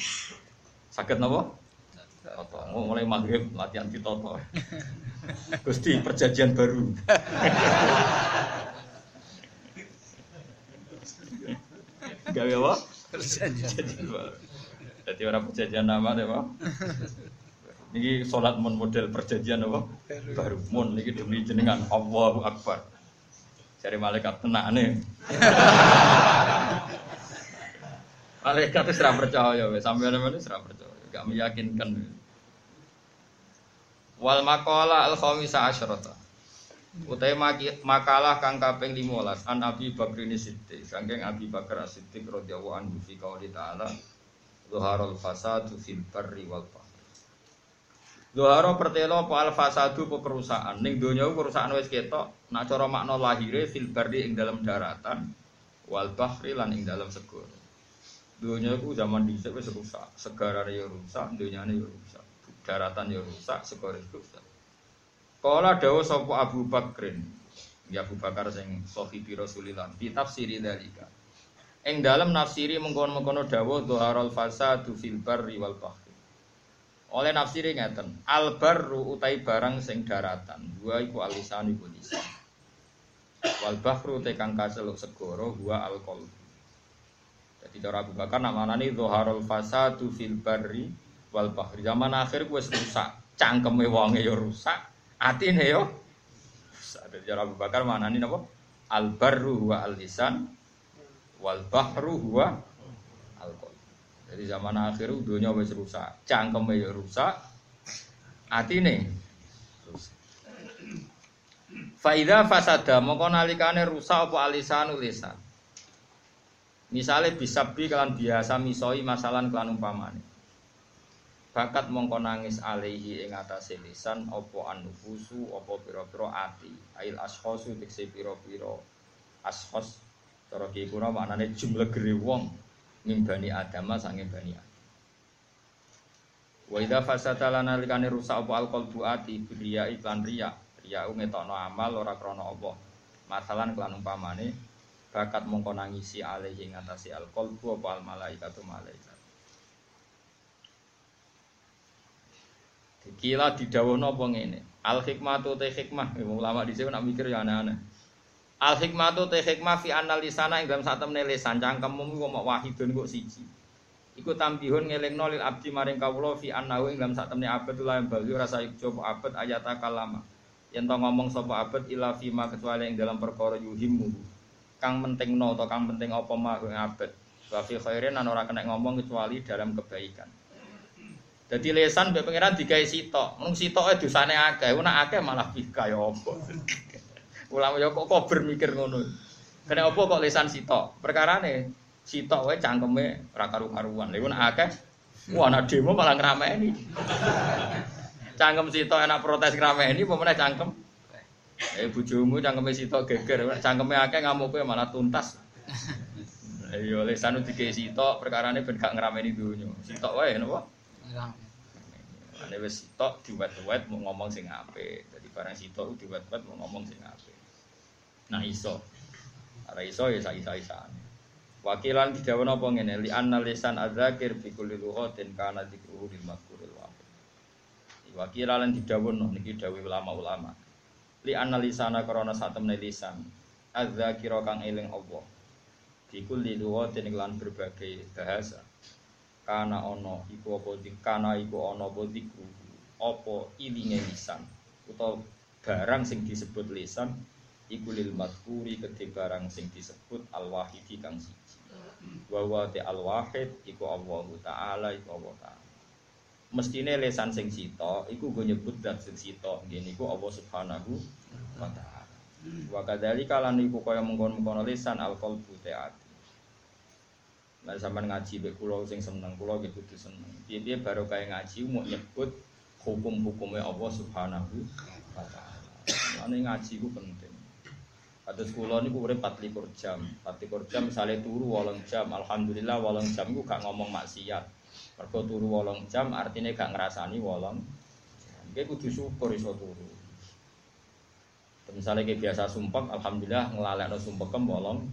Sakit napa? Toto. Mau mulai maghrib latihan ditoto. Gusti perjanjian baru. Gawe apa? Perjanjian baru. Jadi orang perjanjian nama deh, Pak. Niki sholat mon model perjanjian apa? Baru mon niki demi jenengan Allahu Akbar. Cari malaikat tenane. Malaikat itu serah percaya, wes sampai mana serah percaya, gak meyakinkan. Wal makola al khamisah asyrata. Utai makalah kang kaping 15 an Abi Bakrin Siddiq, saking Abi Bakar Siddiq radhiyallahu anhu fi qouli ta'ala Zuharul fasadu fil barri wal bahr. Zuhara pertelo apa al fasadu apa kerusakan. Ning donya kerusakan wis ketok, nak cara makna lahire fil barri ing dalam daratan wal bahri lan ing dalam segara. Donya iku zaman dhisik wis rusak, segarane ya rusak, donyane ya rusak. Daratan ya rusak, segara rusak. Kala dawuh sapa Abu Bakrin, ya Abu Bakar sing sahibi Rasulillah, di tafsiri dalika. Ing dalam nafsiri mengkono-mengkono dawuh dhuharul fasadu fil barri wal bahri. Oleh nafsiri ngeten, al barru utai barang sing daratan, dua iku alisan iku lisan. Wal bahru te kang kaseluk segara huwa al. Jadi cara Abu Bakar nak manani dhuharul fasadu fil barri wal bahri. Zaman akhir wis rusak, cangkeme wonge ya rusak, atine yo. Jadi cara Abu Bakar manani napa? Al barru huwa al lisan wal bahru huwa al Jadi zaman akhir dunia wis rusak, cangkeme ya rusak, atine rusak. Faida fasada mongko nalikane rusak apa alisanu lisan. Misale bisa bi kalian biasa misoi masalah kelan umpamane. bakat mongko nangis alaihi ing atase lisan apa anufusu apa pira-pira ati. Ail ashkhasu tekse pira-pira ashkhas cara ki kuna maknane jumlah gere wong mimbani adama sange bani adam Wa idza fasata lana likane rusak apa alqalbu ati biria iklan riya. Riya ngetokno amal ora krana apa. Masalan kelan umpamane bakat mongko nangisi alaihi ing atase alqalbu apa al malaikatu malaikat Kila didhawuhna apa ngene. Al hikmatu te hikmah, ulama dhisik nak mikir ya aneh-aneh. Al hikmatu te hikmah fi analisana ing dalam sak temene lisan cangkemmu mok wahidun kok siji. Iku tambihun ngelingno lil abdi maring kawula fi annahu ing dalam sak temene abad la bali rasa coba abad ayat kalama. Yen to ngomong sapa abad ila ma kecuali ing dalam perkara yuhimmu. Kang pentingno atau kang penting apa mah ing abad. Wa fi khairin ora kena ngomong kecuali dalam kebaikan. Jadi lesan mbek pangeran digawe sitok. Mung sitoke dosane akeh, ora akeh malah kaya apa. Ulama ya kok kober mikir ngono. Kena apa kok lesan sitok? Perkarane sitok wae cangkeme ora karu-karuan. Lha nek akeh wah ana demo malah ngrameni. Cangkem sitok enak protes ngrameni apa meneh cangkem Eh bojomu cangkeme sitok geger, cangkeme akeh ngamuke malah tuntas. Ayo lesan dikei sitok perkarane ben gak ngrameni dunyo. Sitok wae napa? Ane wis sitok diwet-wet mau ngomong sing apik. Dadi barang sitok diwet-wet mau ngomong sing apik. Nah iso. Ora iso ya sak isa-isane. Wakilan didawono apa ngene li anna lisan adzakir fi kulli lughatin kana dzikruhu lil mazkuril wahid. Wakilan didawono niki dawuh ulama-ulama. Li anna lisana krana satemene lisan adzakira kang eling Allah. Fi kulli lughatin lan berbagai bahasa. Kana ono iku apa kana iku ono apa dikru apa ilinge lisan. Utawa barang sing disebut lisan iku lil madhuri kedhe barang sing disebut al wahidi kang siji. Wa wa al wahid iku Allah taala iku Allah taala mestine lisan sing sita iku go nyebut zat sing sita ngene iku Allah subhanahu wa taala wa kadzalika lan iku kaya mengkon-mengkon lisan al qalbu ati Nah, sampean ngaji mbek kula sing seneng, kula nggih kudu seneng. Piye-piye baru kaya ngaji mau nyebut hukum-hukumnya Allah Subhanahu wa taala. Mane ngaji ku penting. Kados kula niku urip 24 jam. 24 jam misale turu 8 jam, alhamdulillah 8 jam ku gak ngomong maksiat. Mergo turu 8 jam artinya gak ngrasani 8 Nggih kudu syukur iso turu. Misalnya kayak biasa sumpek, alhamdulillah ngelalekno sumpek bolong,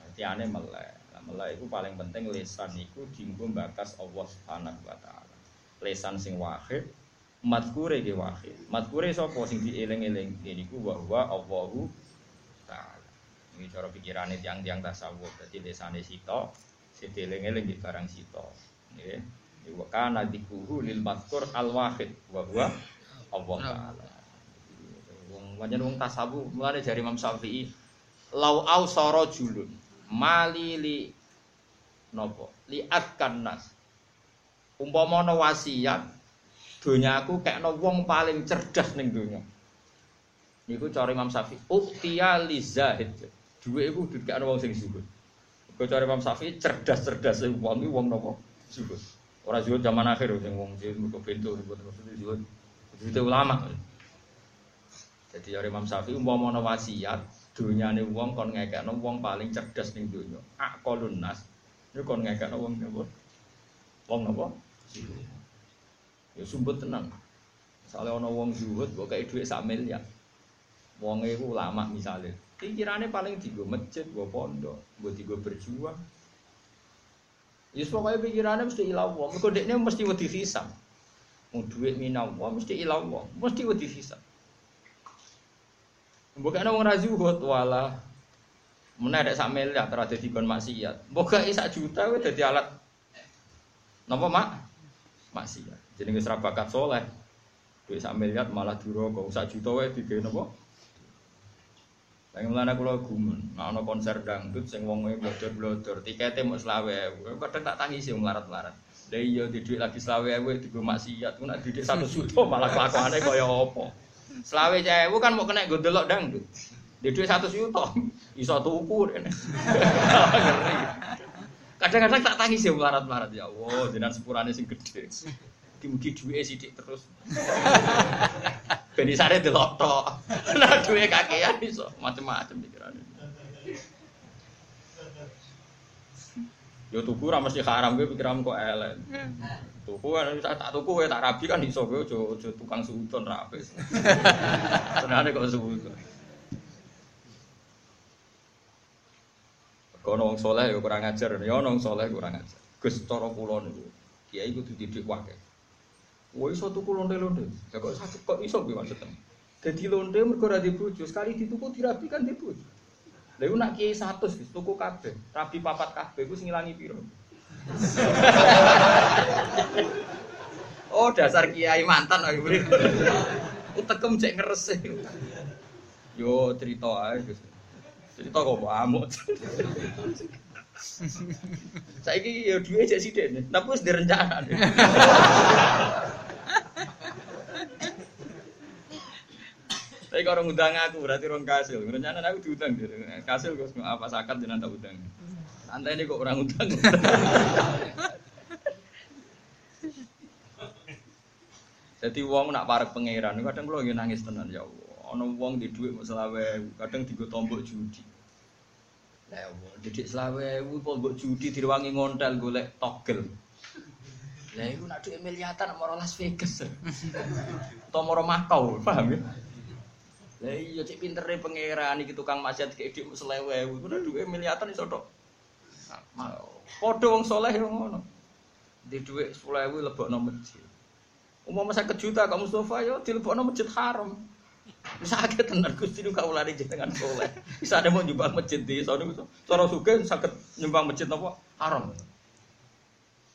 artiane melek. Mulai itu paling penting lesan itu dienggo bakas Allah Subhanahu wa taala. Lesan sing wahid, madkure ge wahid. Madkure sapa sing dieling-eling niku wa huwa Allahu taala. Ini cara pikirane tiang-tiang tasawuf. Dadi lesane sito, sedieling-eling di barang sito. Nggih. Wa kana dikuhu lil madkur al wahid wa huwa Allah taala. Wong pancen wong tasawuf mulane jari Imam Syafi'i lau au julun mali li nopo liatkan nas. Umpama ana wasiat donyaku kekno wong paling cerdas ning donya. Niku cara Imam Syafi'i uktiya li zahid. Duwe iku dikekno wong sing zuhud. Kok cara Imam Syafi'i cerdas-cerdas wong wong nopo zuhud ora zuhud zaman akhir sing wong zuhud kok bento terus zuhud itu ulama jadi cara Imam Syafi'i umpama ana wasiat donyane wong kon ngekekno wong paling cerdas ning donya aqalun nas ini kon ngekek wong napa? Wong napa? Ya sumput tenang. Soalnya ono wong zuhud kok kayak duit sak miliar. Wong iku ulama misalnya. Pikirannya paling digo masjid, go pondok, go digo berjuang. Ya pokoknya pikirannya mesti ilah wong. Mergo dekne mesti wedi hisab. Mau duit minau, wong mesti ilah wong, mesti wedi hisab. Bukan wong ra zuhud wala Mana ada sak miliar terus di kon maksiat. Boga sak juta wis dadi alat napa mak? Maksiat. Jadi wis bakat soleh. Duit sak miliar malah duraka. Sak juta wae digawe napa? Pengen mulane kula gumun, nek konser dangdut sing wong e blodor-blodor, tikete mung 20.000. Kadang tak tangisi wong larat-larat. Lah iya di duit lagi 20.000 digo maksiat, ku nek didik 1 juta malah kelakuane kaya apa. 20.000 kan mau kena gue delok dangdut. Di duit satu juta, iso tuku. Ngeri. Kadang-kadang tak tangis ya melarat-melarat ya Allah, jenengan sepurane sing gede. Mugi-mugi duwe sithik terus. Ben isane delok tok. Nah duwe kakean iso macam-macam pikirane. Yo tuku ra mesti haram kowe pikiran kok elek. Tuku kan tak tak tuku kowe tak rabi kan iso kowe aja tukang suudon ra apes. Senane kok suudon. Kono wong saleh ya kurang ajar, ya ono wong saleh kurang ajar. Gus cara kula niku, kiai kudu didik wae. Woi iso tuku londe-londe. Ya kok sakit kok iso kuwi maksudnya. Dadi londe mergo ora di bojo, sekali dituku dirapi kan di bojo. Lha iku nak kiai 100 wis tuku kabeh, rabi papat kabeh iku sing ngilangi piro? oh, dasar kiai mantan aku beri. Utekem cek ngeres. Yo cerita ae Gus. Cerita kok amuk. Saiki ya duwe cek sithik, tapi wis direncana. Tapi kalau ngundang aku berarti orang kasil. Rencana aku diundang. Kasil gue apa sakat jangan tak undang. Santai ini kok orang undang. Jadi uang nak parek pangeran, kadang kalau lagi nangis tenan ya Allah. Ono uang di duit mau selawe, kadang tiga tombok judi. Lah ya Allah, didik selawe, tombok judi diruangi ngontel golek togel. Lah itu nak duit miliatan mau Las Vegas. Atau mau Makau, paham ya? Lah iya cek pintere pangeran iki tukang maksiat kayak dik selewe, kuwi duwe miliatan iso tok. Padha wong saleh yo ngono. Di dhuwit 10.000 lebokno masjid. Umum 50 juta Kak Mustafa yo dilebokno masjid haram. Bisa akeh tenan Gusti nu kaulane jenengan saleh. Bisa ada mau nyumbang masjid di sono cara sugih saged nyumbang masjid napa haram.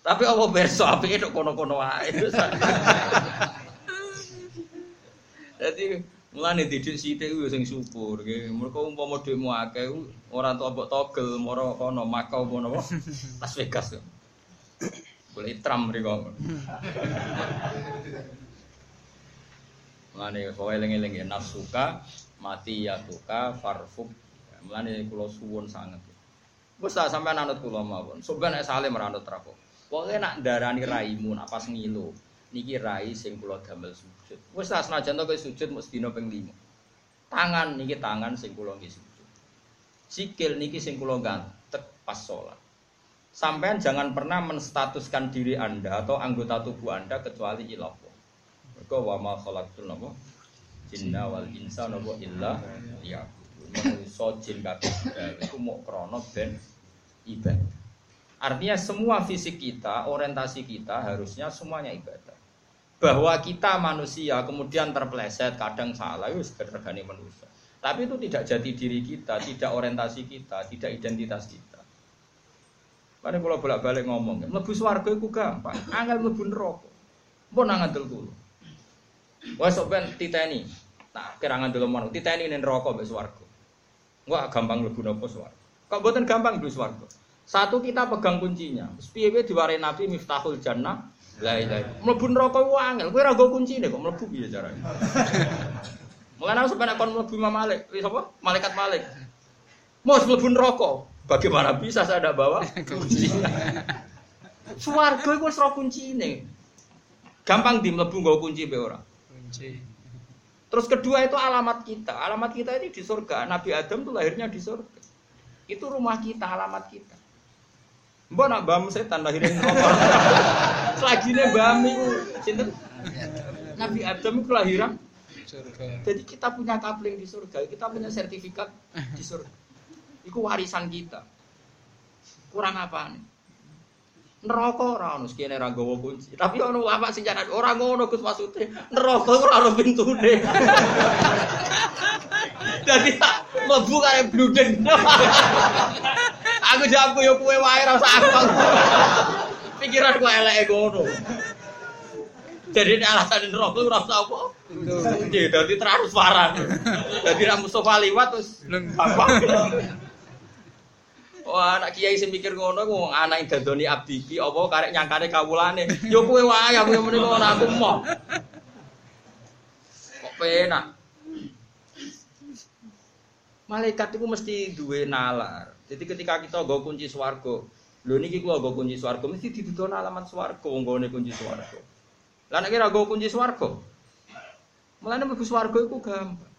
Tapi apa berso apike tok kono-kono wae. Jadi Mulane didik sithik ku sing syukur nggih. Mergo umpama dhekmu akeh ora entuk mbok togel mara kono Makau kono apa? Las Vegas. Boleh tram mriko. Mulane kowe eling-eling ya nafsuka mati ya tuka farfuk. Mulane kula suwun sanget. Wes tak sampean anut kula mawon. Sampeyan nek meranut ra kok. Pokoke nak darani raimu nak pas ngilu. Niki rai sing kula damel sujud. Wis tak senajan to sujud mesti dina ping 5. Tangan niki tangan sing kula nggih sujud. Sikil niki sing kula gantek pas sholat. Sampean jangan pernah menstatuskan diri Anda atau anggota tubuh Anda kecuali ilah. Mergo wa ma khalaqtul napa? Jinna wal insa napa illa ya. Manusa jin kabeh iku mok krana ben ibadah. Artinya semua fisik kita, orientasi kita harusnya semuanya ibadah. Bahwa kita manusia kemudian terpleset, kadang salah, itu regani manusia. Tapi itu tidak jadi diri kita, tidak orientasi kita, tidak identitas kita. Mari kalau bolak-balik ngomong, mlebu swarga iku gampang, angel mlebu neraka. Mbok nang ngandel kulo. Wes sok. Nah, kira ngandel mono, titeni ning neraka mbek swarga. Enggak gampang mlebu napa swarga. Kok mboten gampang mlebu swarga. Satu kita pegang kuncinya. Piye diwarai Nabi Miftahul Jannah. La ilaha. Mlebu neraka ku angel. Kowe ora nggo kuncine kok mlebu piye carane. Mulane aku sampe nek kon mlebu Imam Malik, wis apa? Malaikat Malik. Mus mlebu neraka. Bagaimana bisa saya tidak bawa kunci? Suwargo itu wis ora kuncine. Gampang di mlebu nggo kunci be ora. Kunci. Terus kedua itu alamat kita. Alamat kita ini di surga. Nabi Adam tuh lahirnya di surga. Itu rumah kita, alamat kita. Mbak nak bam setan lahirin neraka. Selagine bam iku sinten? Nabi Adam itu kelahiran. Surga. Jadi kita punya kapling di surga, kita punya sertifikat di surga. Iku warisan kita. Kurang apa nih? Neraka ora ono sekene ra gawa kunci. Tapi ono apa sing jaran ora ngono Gus maksude. Neraka ora ono pintune. Jadi tak mlebu kaya bludeng. aku jawabku yo kowe wae ra usah aku. Pikiran kok eleke ngono. Jadi ini alasan ora usah apa. Iya, dadi transparan. Dadi ra Mustofa liwat terus gampang. Wah, anak kiai sing mikir ngono ku anak dadoni abdi iki apa karek nyangkane kawulane. Yo kowe wae aku meniko ora aku moh. Kok penak. Malaikat itu mesti duwe nalar. Jadi ketika kita nggo kunci swarga, Lho niki kula nggo kunci swarga mesti didudono alamat swarga wong nggone kunci swarga. Lah nek kira nggo kunci swarga. Mulane mlebu swarga iku gampang.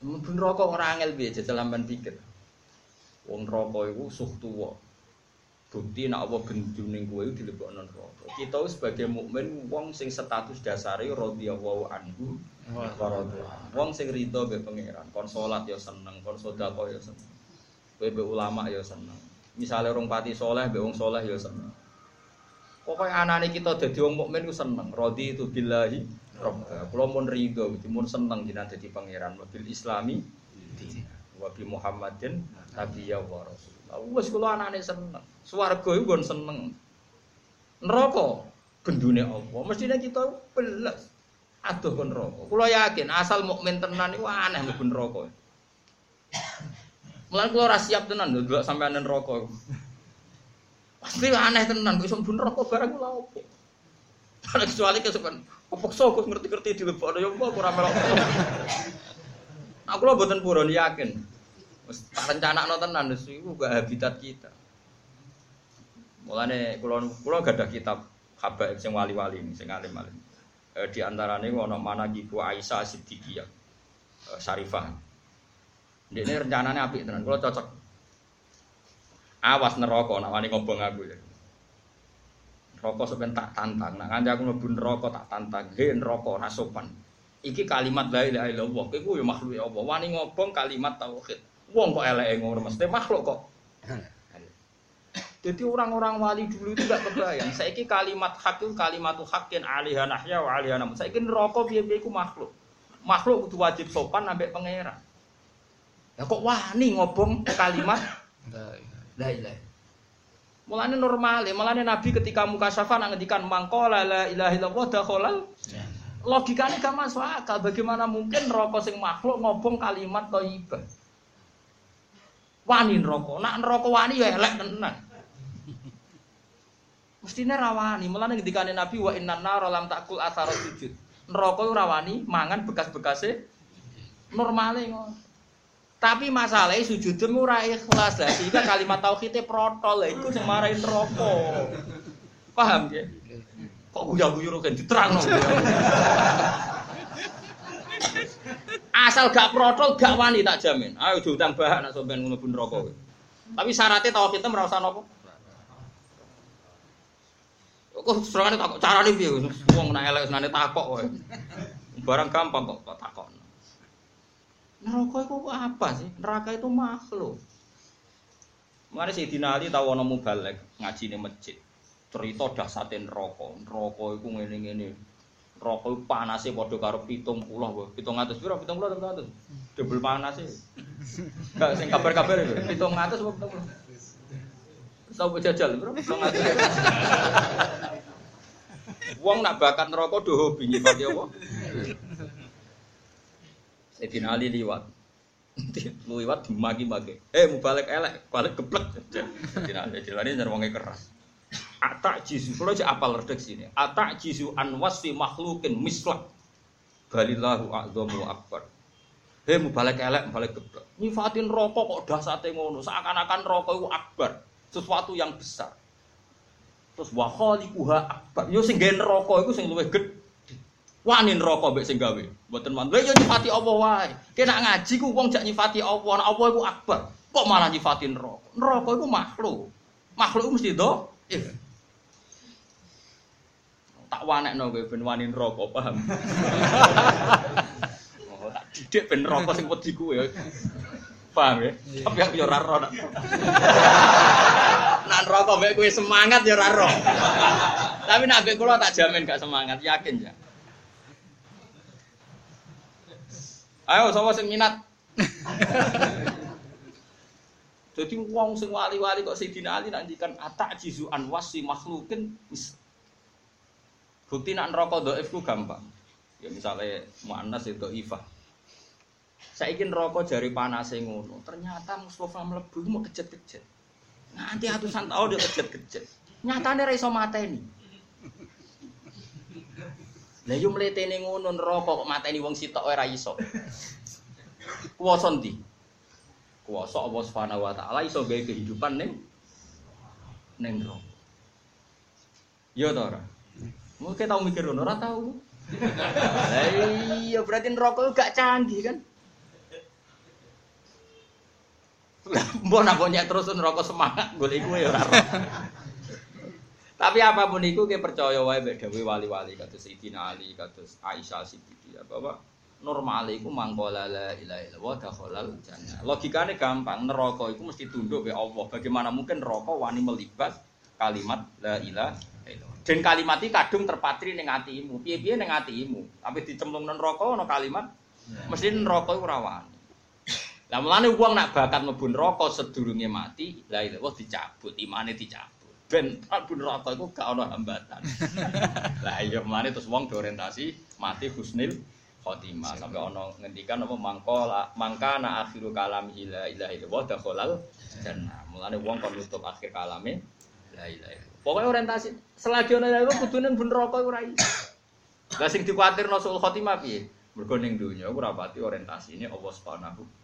Mlebu neraka ora angel jajal lamban pikir. Wong neraka iku suh tuwa. Bukti nek apa gendune kowe dilebokno neraka. Kita sebagai mukmin wong sing status dasare radhiyallahu anhu. Wong sing rido be pangeran, kon salat ya seneng, kon sedekah ya seneng. Kowe be ulama ya seneng. Misale orang pati soleh, be wong soleh ya seneng. Pokoknya anane kita dadi wong mukmin ku seneng. Rodi itu billahi robba. Kula mun rido, mun seneng jenengan dadi pangeran bil islami wa bi Muhammadin nabiyya wa rasul. Wes kula anane seneng. Swarga iku nggon seneng. Neraka gendune apa? Mestine kita belas aduh kon neraka. Kula yakin asal mukmin tenan iku aneh mlebu neraka. Mulane kula ora siap tenan lho delok sampean neraka. Pasti aneh tenan kok iso mlebu neraka barang kula opo. Ora kecuali kesukaan. Apa sok ngerti-ngerti dilebokno ya apa ora melok. Aku lho mboten purun yakin. Wis tak rencanakno tenan iku gak habitat kita. Mulane kula kula gadah kitab habaib sing wali-wali sing alim-alim. Eh, di antaranya ana mana Ibu Aisyah Siddiqiyah eh, Syarifah. Ini rencananya apik tenan, kalau cocok. Awas neraka nak wani ngobong aku ya. Neraka sampeyan tak tantang, nak kanca aku mlebu neraka tak tantang. He neraka ora. Iki kalimat la ilaha illallah, iku ya makhluk ya Allah. Wani ngobong kalimat tauhid. Wong kok eleke ngono mesti makhluk kok. Jadi orang-orang wali dulu itu gak kebayang. Saiki kalimat hak itu kalimat hakin alihah nahya wa alihah namun. Saiki neraka piye-piye iku makhluk. Makhluk kudu wajib sopan ambek pangeran. Ya kok wani ngobong kalimat la ilaha. Mulane normal, mulane Nabi ketika muka syafa nang ngendikan mangkola la ilaha illallah dakhalal logikanya gak masuk akal. Bagaimana mungkin neraka sing makhluk ngobong kalimat thayyibah? Wani neraka. Nak neraka wani ya elek tenan. Mestine rawani, mulane ngendikane Nabi wa innan nar lam takul athara sujud. Neraka ora wani mangan bekas-bekase normale ngono. Tapi masalahnya sujudmu ora ikhlas lah, sehingga kalimat tauhidnya protol lah, itu sing marahin neraka. Paham ya? Kok guyu-guyu kan diterangno. Asal gak protol gak wani tak jamin. Ayo diutang bahak nak sampean ngono ben neraka. Tapi syaratnya tauhidnya merasa nopo? Kok serangane takok carane piye wong nek elek senane takok wae. Barang gampang kok takok. Neraka itu apa sih? Neraka itu makhluk. Mari Dinali tahu ana mubalek ngaji ning masjid. Cerita dahsate neraka. Neraka iku ngene-ngene. Neraka iku panase padha karo 70 wae. 700 piro? 70 atau 100? Double panase. Enggak sing kabar-kabar itu. 700 apa 70? Tahu jajal, bro? Wong nak bakat neraka do hobi nyifati apa? Sayyidina Ali liwat. liwat dimaki-maki. Eh mau balik elek, balik geblek. Sayyidina Ali jelane jar wonge keras. Atak jisu, kalau aja apal redek sini. Atak jisu anwas fi makhlukin mislak. Balillahu a'zamu akbar. Hei mau balik elek, balik geblek. Nyifatin rokok kok dasate ngono. Seakan-akan rokok itu akbar sesuatu yang besar. Terus wa khaliquha akbar. Yo sing gawe neraka iku sing luwih gedhe. Wani neraka mbek sing gawe. Mboten man. Lha yo nyifati Allah wae. Kena ngaji ku wong jak nyifati Allah, nek Allah iku akbar. Kok malah nyifati neraka? Neraka iku makhluk. Makhluk iku mesti do. Eh. Tak wanekno kowe ben wani neraka, paham? oh, tak didik ben neraka sing wedi kuwe. Paham ya? Tapi aku yo ora. Nak rokok mbek kowe semangat ya ora. Tapi nak mbek tak jamin gak semangat, yakin ya. Ayo sapa sing minat? Jadi wong sing wali-wali kok Sayyidina Ali nak ngendikan atak jizu anwasi makhlukin Bukti nak neraka dhaif ku gampang. Ya misalnya muannas itu ifah. Saiki neraka jari panase ngono. Ternyata Mustafa mlebu mau kejet-kejet. Nanti atusan tahun dia kejet-kejet. Nyatane ra iso mateni. Lah yo mletene ngono neraka kok mateni wong sitok ora iso. Kuwasa ndi? kuasa Allah Subhanahu wa taala iso gawe kehidupan ning ning neraka. Ya ta ora? Mungkin tau mikir ngono ora tau. Lah iya berarti neraka gak canggih kan? Lah mbok nak nyek terus neraka semangat golek iku ya ora. Tapi apa pun itu kita percaya wae mbek dawuh wali-wali kados Sayyidina Ali kados Aisyah Siddiqiyah bahwa normal iku mangkola la ilaha illallah dakhalal jannah. Logikane gampang, neraka iku mesti tunduk be Allah. Bagaimana mungkin neraka wani melibat kalimat la ilaha illallah. Dan kalimat iki kadung terpatri ning atimu. Piye-piye ning atimu. Tapi dicemplung neraka ana kalimat mesti neraka iku ora wani. Lah mulane wong nak bakat mlebu neraka sedurunge mati, la ilaha illallah dicabut, imane dicabut. Ben mlebu neraka iku gak ana hambatan. Lah iya mulane terus wong diorientasi mati husnil khotimah sampai ono ngendikan apa mangkola mangkana akhiru kalami la ilaha illallah dakhalal jannah. Mulane wong kon nutup akhir kalame la ilaha. Pokoknya orientasi selagi ono iku kudune ben neraka iku ora iso. Lah sing dikuatirno sul khotimah piye? Mergo ning donya ora pati orientasine Allah Subhanahu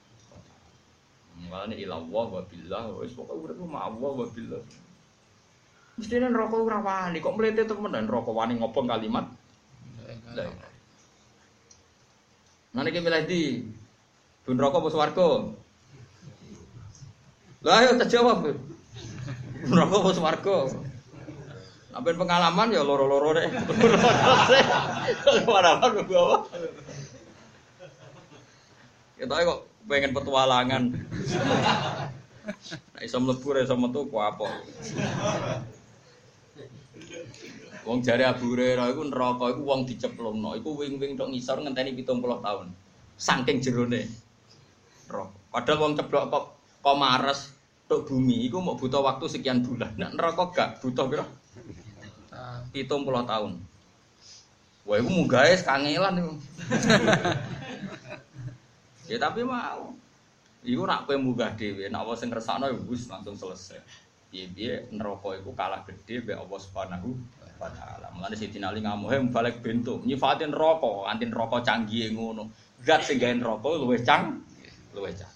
Mulane ilallah wa billah wis pokoke urip ma Allah wa billah. Mestine neraka ora wani kok mlete temenan neraka wani ngobong kalimat Nanti kita milih di Bun rokok apa swarga? Lah ayo tak jawab. Bun rokok apa swarga? Sampai pengalaman ya loro-loro deh. Pengalaman bawa. Kita kok pengen petualangan. Nah, iso mlebu iso metu ku apa? Wong jare Abu Hurairah iku neraka iku wong diceplungno, iku wing-wing tok ngisor ngenteni 70 tahun. Saking jerone. Neraka. Padahal wong ceblok kok kok mares tok bumi iku mau butuh waktu sekian bulan. Nek neraka gak butuh pira? 70 tahun. Wah, iku munggahe kangelan iku. Ya tapi mau. Iku nak kowe munggah dhewe, nak wong sing ngersakno ya wis langsung selesai. Piye-piye neraka iku kalah gede mbek Allah Subhanahu wa taala. Mulane Sayyidina Ali ngamuhe balik bentuk, nyifatin neraka, anti neraka canggih ngono. Zat sing gawe neraka luwih cang, luwih cang.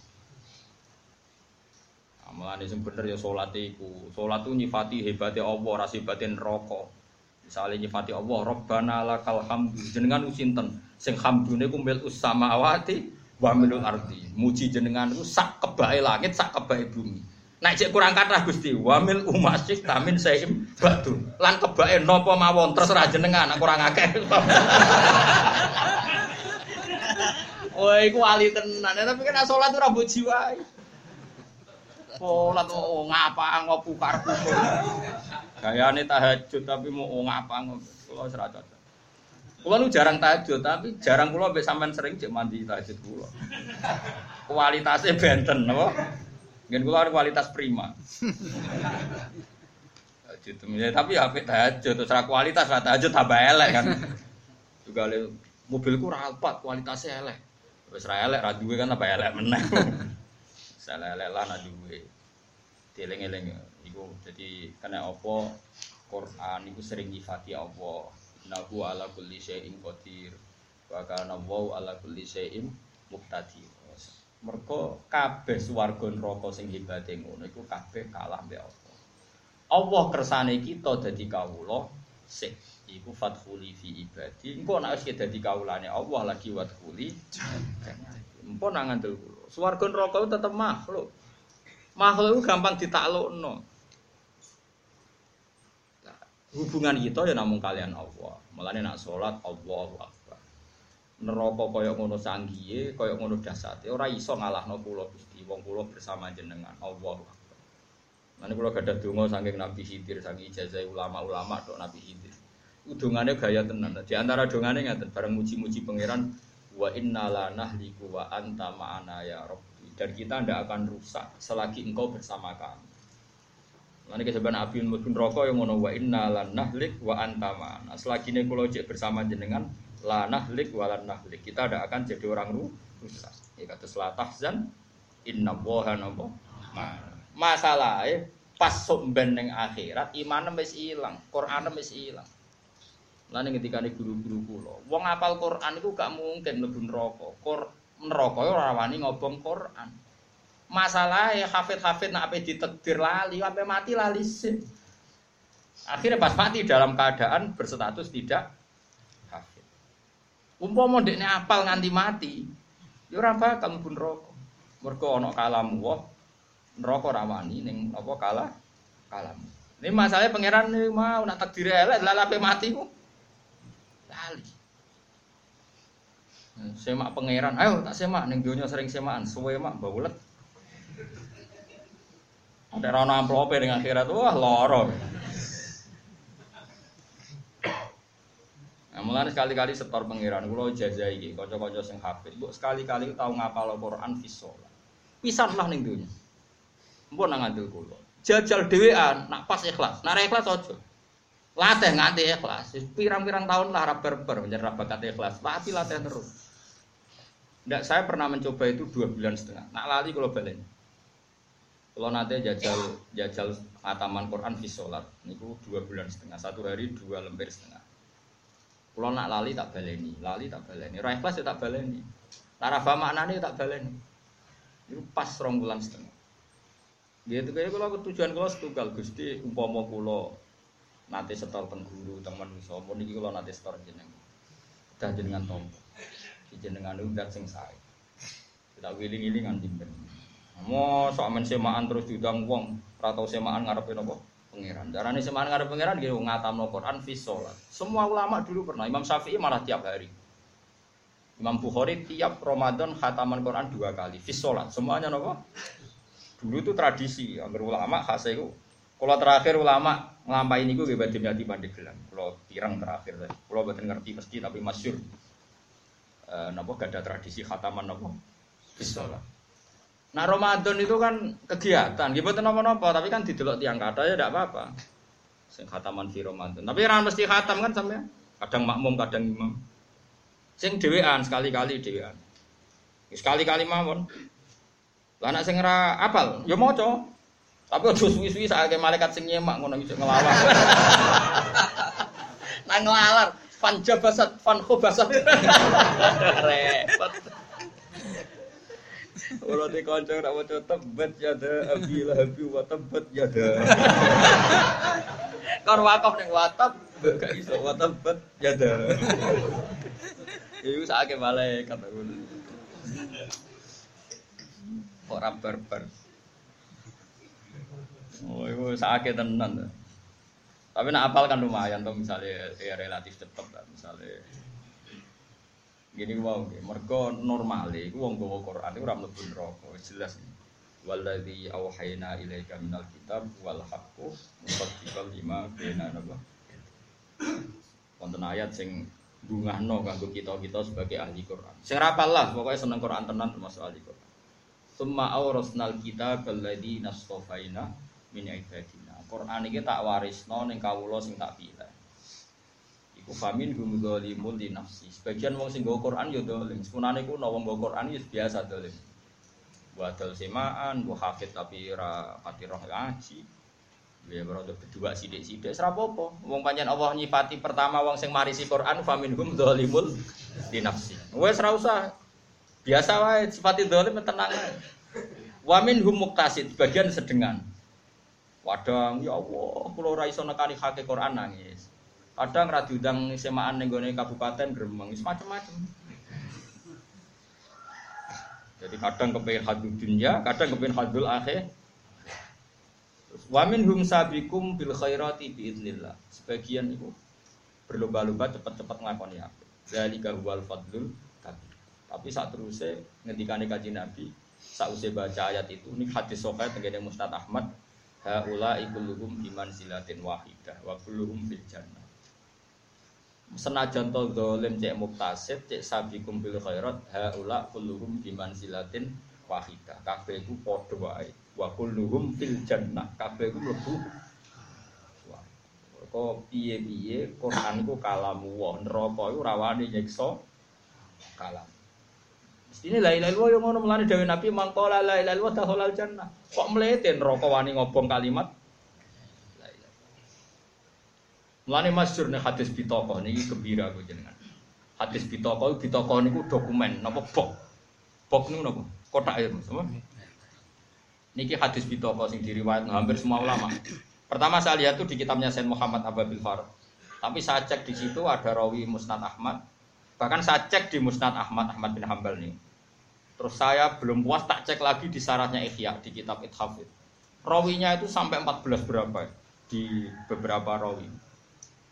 Nah, Mulane sing bener ya salat iku. Salat ku nyifati hebate Allah, ora hebate neraka. Misale nyifati Allah, Rabbana lakal hamdu. Jenengan ku sinten? Sing hamdune ku mil samawati wa milul ardi. Muji jenengan ku sak kebae langit, sak kebae bumi. Nek cek kurang kathah Gusti, wamil umasih tamin saim batu. Lan kebake napa mawon terserah jenengan, nek kurang akeh. Wah, iku wali tenan. Tapi kan salat ora mbok jiwai. Salat oh ngapa ngopu karep. Gayane tahajud tapi mau ngapa ngopo. Kula ora cocok. Kula nu jarang tahajud, tapi jarang kula mbek sampean sering cek mandi tahajud kula. Kualitasnya benten apa? Ngen kula kualitas prima. Tahajud ya, tapi ya tahajud terus kualitas lah tahajud tambah elek kan. Juga le mobilku ora alpat kualitasnya elek. Wis ra elek ra duwe kan tambah elek meneh. Salah elek lah nak duwe. Dieling-eling iku jadi kena apa Quran iku sering nyifati Allah. Nahu ala kulli syai'in qadir. Wa kana wa ala kulli syai'in muqtadir. Mergo kabeh swarga neraka sing hebate ngono iku kabeh kalah mbek Allah. Allah kersane kita dadi kawula sik iku fathuli fi ibadi. Engko nek wis dadi kawulane Allah lagi wadkhuli. Empun nang ngandel kula. Swarga neraka tetep makhluk. Makhluk gampang ditaklukno. Hubungan kita ya namung kalian Allah. Mulane nak salat Allahu Akbar. Neraka kaya ngono sanggihe, kaya ngono dasate ora iso ngalahno kula Gusti. Wong kula bersama jenengan Allahu Akbar. Nanti kalau gada dongo saking Nabi Khidir, saking ijazah ulama-ulama dok Nabi Khidir. Udungannya gaya tenan. Di antara dongannya ngaten, bareng muji-muji pangeran, wa inna la nahliku wa anta ma'ana ya Rabbi. Dan kita tidak akan rusak selagi engkau bersama kami. Nanti keseban api mungkin rokok yang ngono wa inna la nahlik wa anta ma'ana. Selagi ini kalau cek bersama jenengan, la nahlik wa la nahlik. Kita tidak akan jadi orang rusak. Ya kata selah tahzan, inna woha nopo ma'ana masalahnya pas somben ning akhirat iman wis ilang, Quran wis ilang. Lan ketika nih guru-guru kula, wong apal Quran itu gak mungkin mlebu neraka. Kor neraka ora wani ngobong Quran. Masalah ya hafid-hafid nak ape ditekdir lali, ape mati lali sih. Akhirnya pas mati dalam keadaan berstatus tidak hafid. Umpama ndekne apal nganti mati, ya ora bakal mlebu neraka. Mergo ana kalam wah neraka ora wani ning apa kalah kalam. Ini masalahnya pangeran mau nak takdir elek lalape mati. Lali. Semak pangeran, ayo tak semak ning donya sering semakan, suwe mak baulet. Ada rana amplope ning akhirat, wah loro. Nah, mulane sekali-kali setor pangeran kula jajai iki kanca-kanca sing hafid. Mbok sekali-kali tau ngapal Al-Qur'an fi sholat. Pisanlah ning donya. Mbok nang ngandel kula. Jajal dhewean nak pas ikhlas. Nak ikhlas aja. Latih nganti ikhlas. Pirang-pirang tahun lah ra berber menjadi bakat ikhlas. Latih latih terus. Nggak, saya pernah mencoba itu dua bulan setengah. Nak lali kalau balen. Kalau nanti jajal jajal ataman Quran fi sholat, niku dua bulan setengah, satu hari dua lembar setengah. Kalau nak lali tak baleni, lali tak baleni, Rai kelas ya tak baleni, tarafa maknanya tak baleni. Itu pas rong bulan setengah. Gitu kayak kalau tujuan kalau setunggal gusti umpama kulo nanti setor tengguru teman manusia, mau niki kalau nanti setor jeneng, dah jenengan tompo, jenengan udah sing saya. Kita wiling-wiling nganti ben. Mau sok men semaan terus diundang wong, ora tau semaan ngarepin apa? Pangeran. Darane semaan ngarep pangeran gitu ngatamno Quran fi sholat. Semua ulama dulu pernah. Imam Syafi'i malah tiap hari. Imam Bukhari tiap Ramadan khataman Quran dua kali fi sholat. Semuanya nopo? Dulu itu tradisi, agar ulama khas itu. Kalau terakhir ulama ngelampai ini gue bebas di Pandeglang. Kalau tirang terakhir, kalau betul ngerti mesti tapi masyur. E, nopo gak ada tradisi khataman nopo fi sholat. Nah Ramadan itu kan kegiatan, gitu nopo-nopo, tapi kan didelok tiang kata ya tidak apa-apa. Sing khataman fi Ramadan. Tapi orang mesti khatam kan sampai kadang makmum, kadang imam. Sing dewean sekali-kali dewean. Sekali-kali mawon. Lah anak sing ora apal, ya maca. Tapi aja suwi-suwi saake malaikat sing nyemak ngono iso ngelawak. Nang ngelalar, fan jabasat, fan khobasat. Repot. Kalau di konco nak mau tebet ya ada abi lahabi wa tebet ya ada. Kan wakaf neng watab gak iso wa tebet ya ada. Iku sakake malaikat aku. Ora barbar. Oh, itu sakit tenan. Tapi nak apal kan lumayan tuh misalnya ya relatif cepet lah misalnya Gini wow, mereka normal iku wong gawa Quran iku ora mlebu neraka, jelas. Walladzi auhayna ilaika minal kitab wal haqqu musaddiqal lima baina napa. Wonten ayat sing bungahno kanggo kita-kita sebagai ahli Quran. Sing rapal lah, pokoknya seneng Quran tenan termasuk ahli Quran. Summa awrasnal kitab alladzi nastofaina min ibadina. Quran iki tak warisno ning kawula sing tak pilih. Iku famin hum dzalimun li nafsi. Sebagian wong sing nggo Quran ya dolim. Sepunane ku wong nggo Quran ya biasa dolim. Wadal semaan, bu hafid tapi ra pati roh ngaji. Ya berada berdua sidik-sidik apa-apa. Wong pancen Allah nyifati pertama wong sing marisi Quran famin hum dzalimul li nafsi. Wes ora usah biasa wae sifati dolim tenang ae. Wa minhum muqtasid, bagian sedengan. Wadang, ya Allah, kula ora iso nekani Quran nangis. Kadang ra diundang semaan ning gone kabupaten Gremeng, macam-macam. Jadi kadang kepengen hadul dunia, kadang kepengen hadul akhir. Wamin hum sabikum bil khairati biidnillah. Sebagian itu berlomba-lomba cepat-cepat ngelakoni apa. Zalika huwal fadlul kabir. Tapi saat terusnya ngendikane kaji Nabi, saat usai baca ayat itu, ini hadis sokai tenggene Mustad Ahmad, haula ikuluhum iman silatin wahidah wa kulluhum fil jannah senajan to dolim cek muktasib cek sabikum bil khairat haula kulluhum silatin wahidah kabeh iku padha wae. Wa kulluhum fil jannah. Kabeh iku mlebu kok piye-piye Quran iku kalamu wa. Neraka iku rawane nyiksa kalam. Mestine la ilaha illallah yo ngono mulane dawuh Nabi mangkola la ilaha illallah dakhalal jannah. Kok mlete neraka wani ngobong kalimat Mulane masyhur nih hadis bitoko niki gembira aku jenengan. Hadis bitoko bitoko niku dokumen napa bok. Bok niku napa? Kotak ya Mas? Niki hadis bitoko sing diriwayat hampir semua ulama. Pertama saya lihat tuh di kitabnya Sayyid Muhammad Ababil Farad. Tapi saya cek di situ ada rawi Musnad Ahmad. Bahkan saya cek di Musnad Ahmad Ahmad bin Hambal nih. Terus saya belum puas tak cek lagi di syaratnya Ihya di kitab Ithafid. Rawinya itu sampai 14 berapa di beberapa rawi.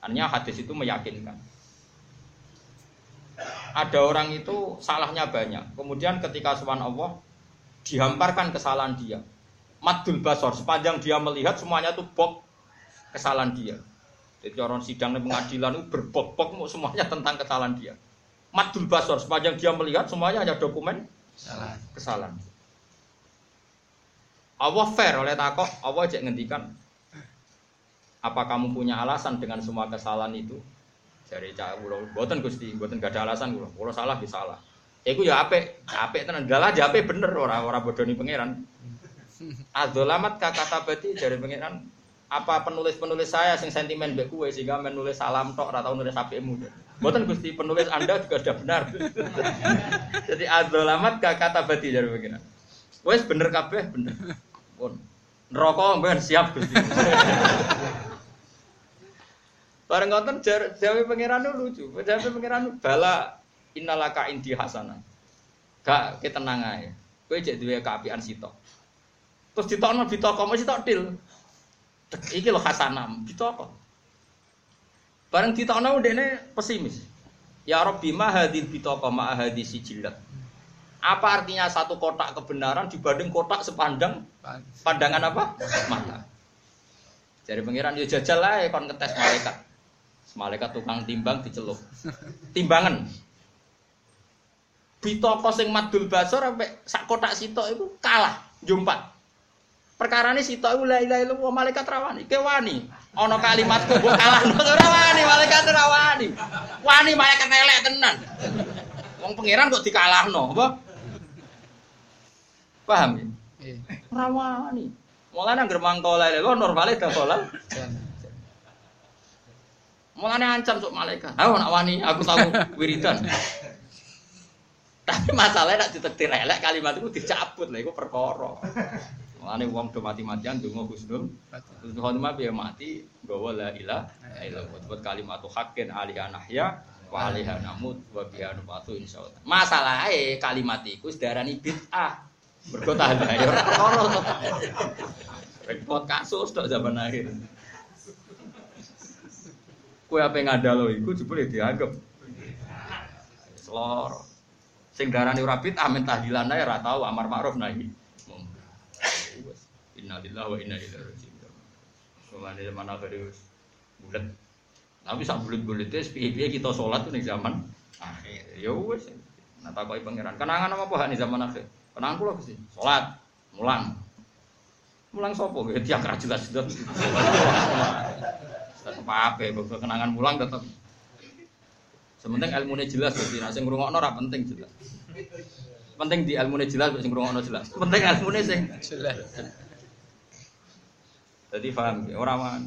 Artinya hadis itu meyakinkan. Ada orang itu salahnya banyak. Kemudian ketika subhanallah dihamparkan kesalahan dia. Madul basor, sepanjang dia melihat semuanya itu bok kesalahan dia. Jadi orang sidang di pengadilan itu berbok-bok semuanya tentang kesalahan dia. Madul basor, sepanjang dia melihat semuanya hanya dokumen Salah. kesalahan. Allah fair oleh takok, Allah cek ngendikan apa kamu punya alasan dengan semua kesalahan itu? Dari cak kula, mboten Gusti, mboten gak ada alasan kula. Kula salah di salah. Iku ya apik, apik tenan. Dalah ya apik bener ora ora bodoni pangeran. Adzolamat kata berarti dari pangeran apa penulis-penulis saya sing sentimen mbek kowe sehingga menulis salam tok ora tau nulis apikmu. Mboten Gusti, penulis Anda juga sudah benar. Jadi adzolamat kata berarti dari pangeran. Wes bener kabeh bener. Pun. Neraka mben siap Gusti. Bareng jar- jawe pangeran lucu. Jawe pangeran bala innalaka indi hasanah. Gak ketenang ae. Kowe jek duwe kaapian sitok. Terus ditokno ditoko mesti tok til. Iki lho hasanah, ditoko. Bareng ditokno dene pesimis. Ya Rabbi ma hadil bitoko ma hadis sijilat. Apa artinya satu kotak kebenaran dibanding kotak sepandang Pan- pandangan apa? Mata. Jadi pangeran yo jajal lah kon ngetes malaikat. Malaikat tukang timbang dicelup. Timbangan. Bitoko sing madul basor sampai sak kotak sitok itu kalah jumpat. Perkara ini sitok iku la ilaha illallah malaikat rawani. Ke wani. Ana kalimatku mbok kalahno ora wani malaikat ora wani. Malaikat elek tenan. Wong pangeran kok dikalahno, apa? Paham ya? Iya. Ora wani. Mulane anggere mangko la ilaha illallah normale dakolal. Jan. Mulane ancam sok malaikat. Aku nak wani, aku tahu wiridan. Tapi masalahnya nak ditektir elek kalimat itu dicabut lah, itu perkara. Mulane wong do mati-matian donga husnul. Terus khotimah piye mati bahwa la ilaha illallah. Buat kalimat haqqin alaiha nahya wa alaiha namut wa biha nufatu insyaallah. Masalahe kalimat iku sedarani bid'ah. Mergo tahan ora perkara. Repot kasus tok zaman akhir. Kue apa ngadalo iku jebule dianggap selor. Sing darani ora bid'ah men tahdilan ae ora amar ma'ruf nahi. Wes, Innalillahi wa inna ilaihi raji'un. Mulane zaman akhir wis bulet. Tapi sak bulet-bulete piye-piye kita sholat tuh ning zaman akhir. Ya wis. Nah takoki pangeran. Kenangan apa hak ning zaman akhir? Kenangan kula Gusti. Salat, mulang. Mulang sapa? Ya tiang jelas jelas. Tetep apa ya, kenangan mulang tetep. Sementing ilmunya jelas jadi nah sing ngrungokno ora penting jelas. Penting di ilmunya jelas sing ngrungokno jelas. Penting ilmunya sing Jelas. jadi paham ya orang man.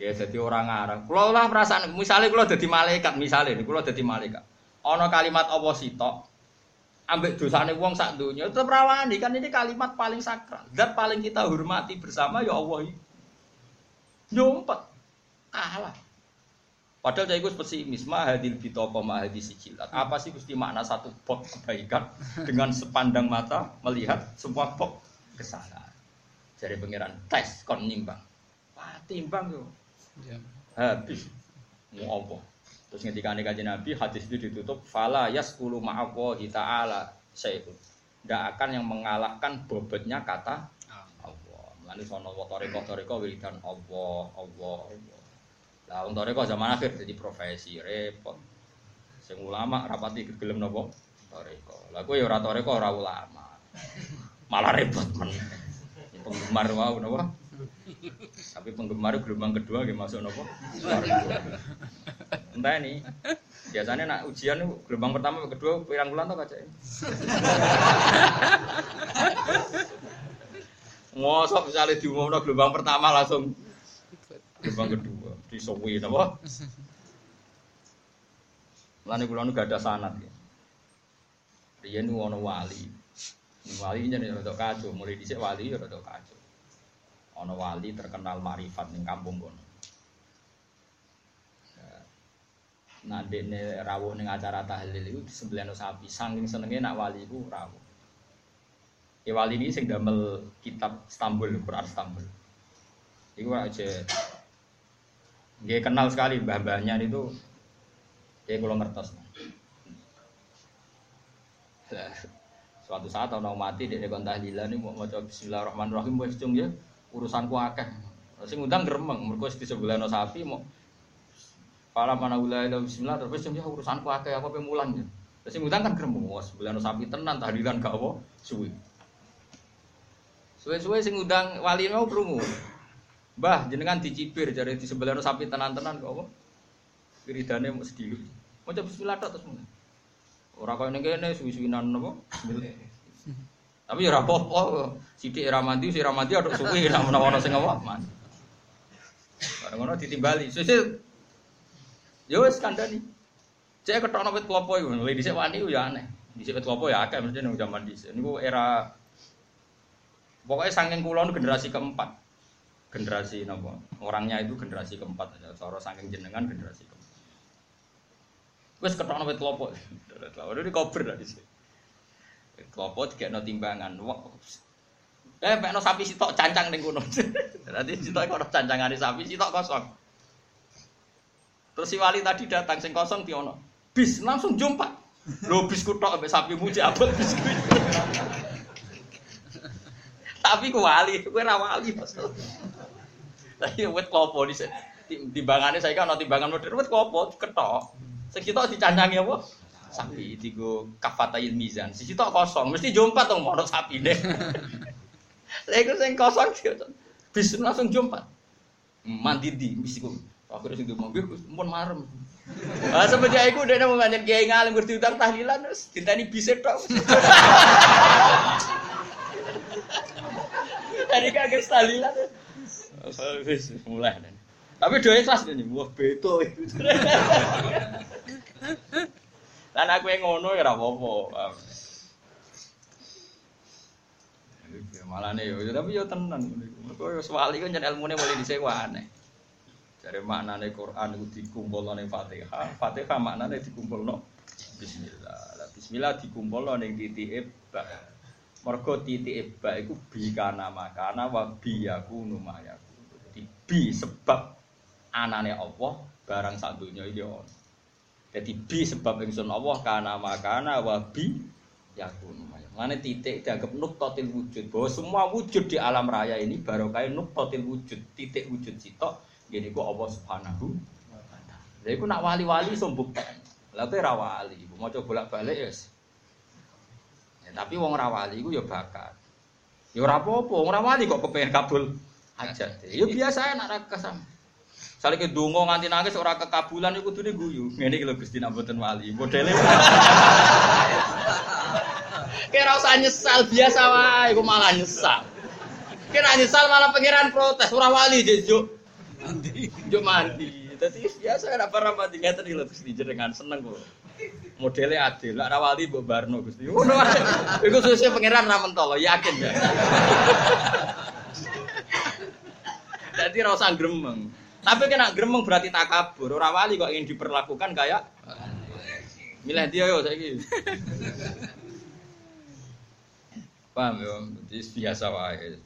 Ya jadi orang ngarang. Kalau lah perasaan, misalnya kalau jadi malaikat, misalnya nih, kalau jadi malaikat, ono kalimat Allah sitok, ambek dosane wong sak dunya, tetep rawani kan ini kalimat paling sakral. Zat paling kita hormati bersama ya Allah ini. Nyumpet, kalah. Padahal saya ikut pesimis, mahadil bitoko mahadil sijilat. Apa sih gusti makna satu bok kebaikan dengan sepandang mata melihat semua bok kesalahan. Jadi pangeran tes kon nimbang. Wah timbang yo Jan. habis mau apa terus ketika kajian nabi hadis itu ditutup fala yaskulu ma'allahi ta'ala syai'un tidak akan yang mengalahkan bobotnya kata Melani sono wa toriko toriko wiridan Allah Allah Allah lah wong zaman akhir jadi profesi repot. Sing ulama rapati gelem nopo? Toriko lah kowe ya ora toriko ora ulama. Malah repot men. Penggemar wow nopo? Tapi penggemar gelombang kedua gak masuk nopo? Entah ini biasanya nak ujian gelombang pertama kedua pirang bulan tuh kaca ngosok misalnya diumumno gelombang pertama langsung gelombang kedua disowi nopo Lani kula nu gak ada sanat ya. Riyen nu ana wali. Wali jadi rada kacau, mulai dhisik wali ya rada kacau. Wali terkenal marifat ning kampung kono. Nah, dekne rawuh ning acara tahlil iku disembelihno sapi, saking senenge nak wali iku rawuh. Ya wali ini sing damel kitab Istanbul, Quran Istanbul. Iku aja dia kenal sekali mbah-mbahnya itu dia kalau ngertos. Suatu saat orang mati dia kon tahlilan ini mau maca bismillahirrahmanirrahim wis cung ya urusanku akeh. Sing ngundang gremeng mergo wis disebelahno sapi mau Para mana wilayah bismillah terus cung ya urusanku akeh apa pe mulang ya. Terus ngundang kan gremeng wis sebelahno sapi tenan tahlilan gak apa suwi. Suwe-suwe sing ngundang wali mau krungu. Mbah jenengan dicipir jare di sebelah sapi tenan-tenan kok apa? Wiridane mau sedih. Mau coba bismillah tok terus mulai. Ora koyo ning kene suwi-suwinan napa? Tapi ya ora apa-apa. Sithik ra mandi, sing ra mandi atok suwi nek menawa sing apa? Bareng ngono ditimbali. Sesuk Yo wis kandhani. Cek ketokno wit klopo iku, lha dhisik wani ya aneh. Dhisik wit klopo ya akeh mesti nang zaman dhisik. Niku era pokoknya saking kulon generasi keempat. Generasi napa? Orangnya itu generasi keempat aja. Cara saking jenengan generasi keempat. Wes ketokno wit klopo. Udah di kober di sini. Klopo dikekno timbangan. Eh, pekno sapi sitok cancang ning kono. Nanti sitok kono cancangane sapi sitok kosong. Terus si wali tadi datang sing kosong diono. Bis langsung jumpa. Lho bis kutok sapi muji abot bis kuwi. Tapi ku wali, kowe ora wali Mas. Tapi wit klopo di timbangane saya kan ana timbangan modern wit klopo ketok. Sing sitok dicancangi apa? Sapi digo kafatail mizan. Si sitok kosong, mesti jumpa dong mono sapi deh. Lah iku sing kosong bis langsung jumpa. Mandi di mesti ku. Akhirnya ngomong gue pun marem. Ah semenjak iku dene mau ngajen kiai ngalim ngerti utang tahlilan terus dintani bisa tok. Dari kaget tahlilan. Wis mulai. Tapi doa ikhlas nih, wah beto. Lan aku yang ngono ya apa-apa. Malah nih, tapi yo tenan. Mergo yo swali kan jan ilmune mulai disewa aneh. Dari maknane Quran itu dikumpulno ning Fatihah, Fatihah maknane dikumpulno bismillah. Lah bismillah dikumpulno ning titike ba. Mergo titike ba iku bi kana makana wa bi yakunu mayaku. Jadi bi sebab anane Allah barang sak donya iki ono. Jadi bi sebab ingsun Allah kana makana wa bi yakunu mayaku. Mane titik dianggap nuktatil wujud bahwa semua wujud di alam raya ini barokah nuktatil wujud, titik wujud sitok Gini ku Allah Subhanahu wa taala. Lha iku nak wali-wali mbukten. Lah kowe ra wali, coba bolak-balik ya. Ya, tapi wong ra wali iku ya bakat. Ya ora apa-apa, wong ra wali kok kepengen kabul hajat. Ya biasa nak ra kesam. Sale ke donga nganti nangis ora kekabulan iku kudune guyu. Ngene iki lho Gusti nak mboten wali. Modele. Kira usah nyesal biasa wae, iku malah nyesal. Kira nyesal malah pangeran protes ora wali juk. mandi mandi dadi biasa ora para mandi ngeten iki lho Gusti jenengan seneng kok modelnya adil lah rawali mbok barno Gusti ngono iku sesuk pangeran ra mentolo yakin ya Jadi ora usah gremeng. Tapi kena gremeng berarti takabur. Ora wali kok ingin diperlakukan kayak milih dia yo saiki. Paham yo, biasa wae.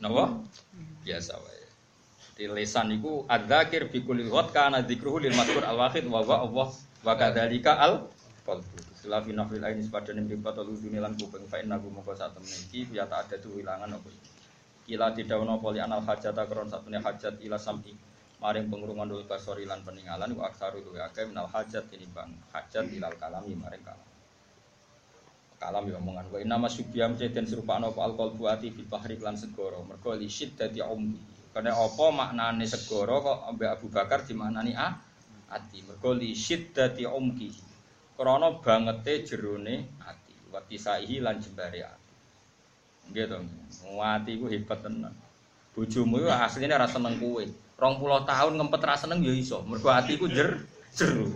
Napa? Biasa wae. Di lesan iku adzakir fi kulli kana dzikruhu lil mazkur al wahid wa wa Allah wa kadzalika al qalbu. Sila fi nafil aini sepadane mripat lu dunia lan kuping fa inna mongko sak temen iki ya tak ada tu wilangan apa? Kila didhawuhna poli anal hajata kron satune hajat ila sam'i. Maring pengurungan dulu basori lan peninggalan wa aksaru luwe akeh minal hajat bang hajat ilal kalami maring kalam. Kalam ya omongan. Wa inna masyubiyam ceten serupana apa? Alkohol buati fi bahri lan segoro mergo li syiddati umri karena apa maknane segoro kok ambek Abu Bakar di maknani ah ati. Mergo li syiddati umki. Krana bangete jerone ati. Wa tisaihi lan jembare ati. Nggih to. Ati ku hebat tenan. Bojomu yo asline ora seneng kowe. 20 tahun ngempet ra seneng ya iso. Mergo atiku jer jero.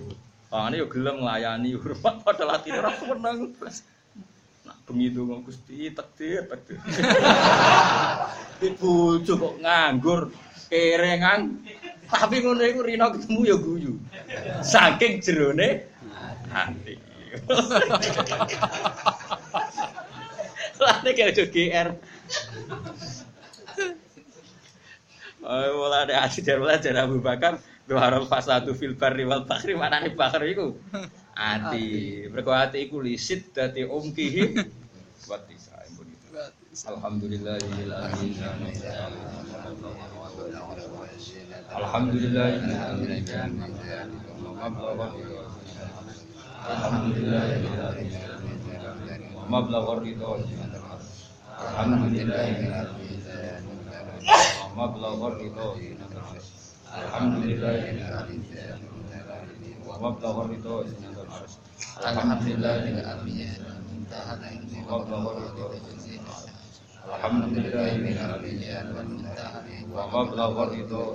Pangane yo gelem nglayani hormat padahal atine ora seneng. Nah, bengi donga Gusti takdir takdir. Ibu kok nganggur kerengan tapi ngono iku Rino ketemu ya guyu. Saking jerone hati. Lah nek aja GR. Oh, mulai ada asyik dari mulai dari Abu Bakar Doharul fasadu fil barri wal bahri mana nih bakar iku? Ati. Mergo ati iku lisit dadi umkihi Alhamdulillah. Alhamdulillah. Alhamdulillah. Alhamdulillah Alhamdulillah Mablagh ridho Alhamdulillah Wa mablagh ridho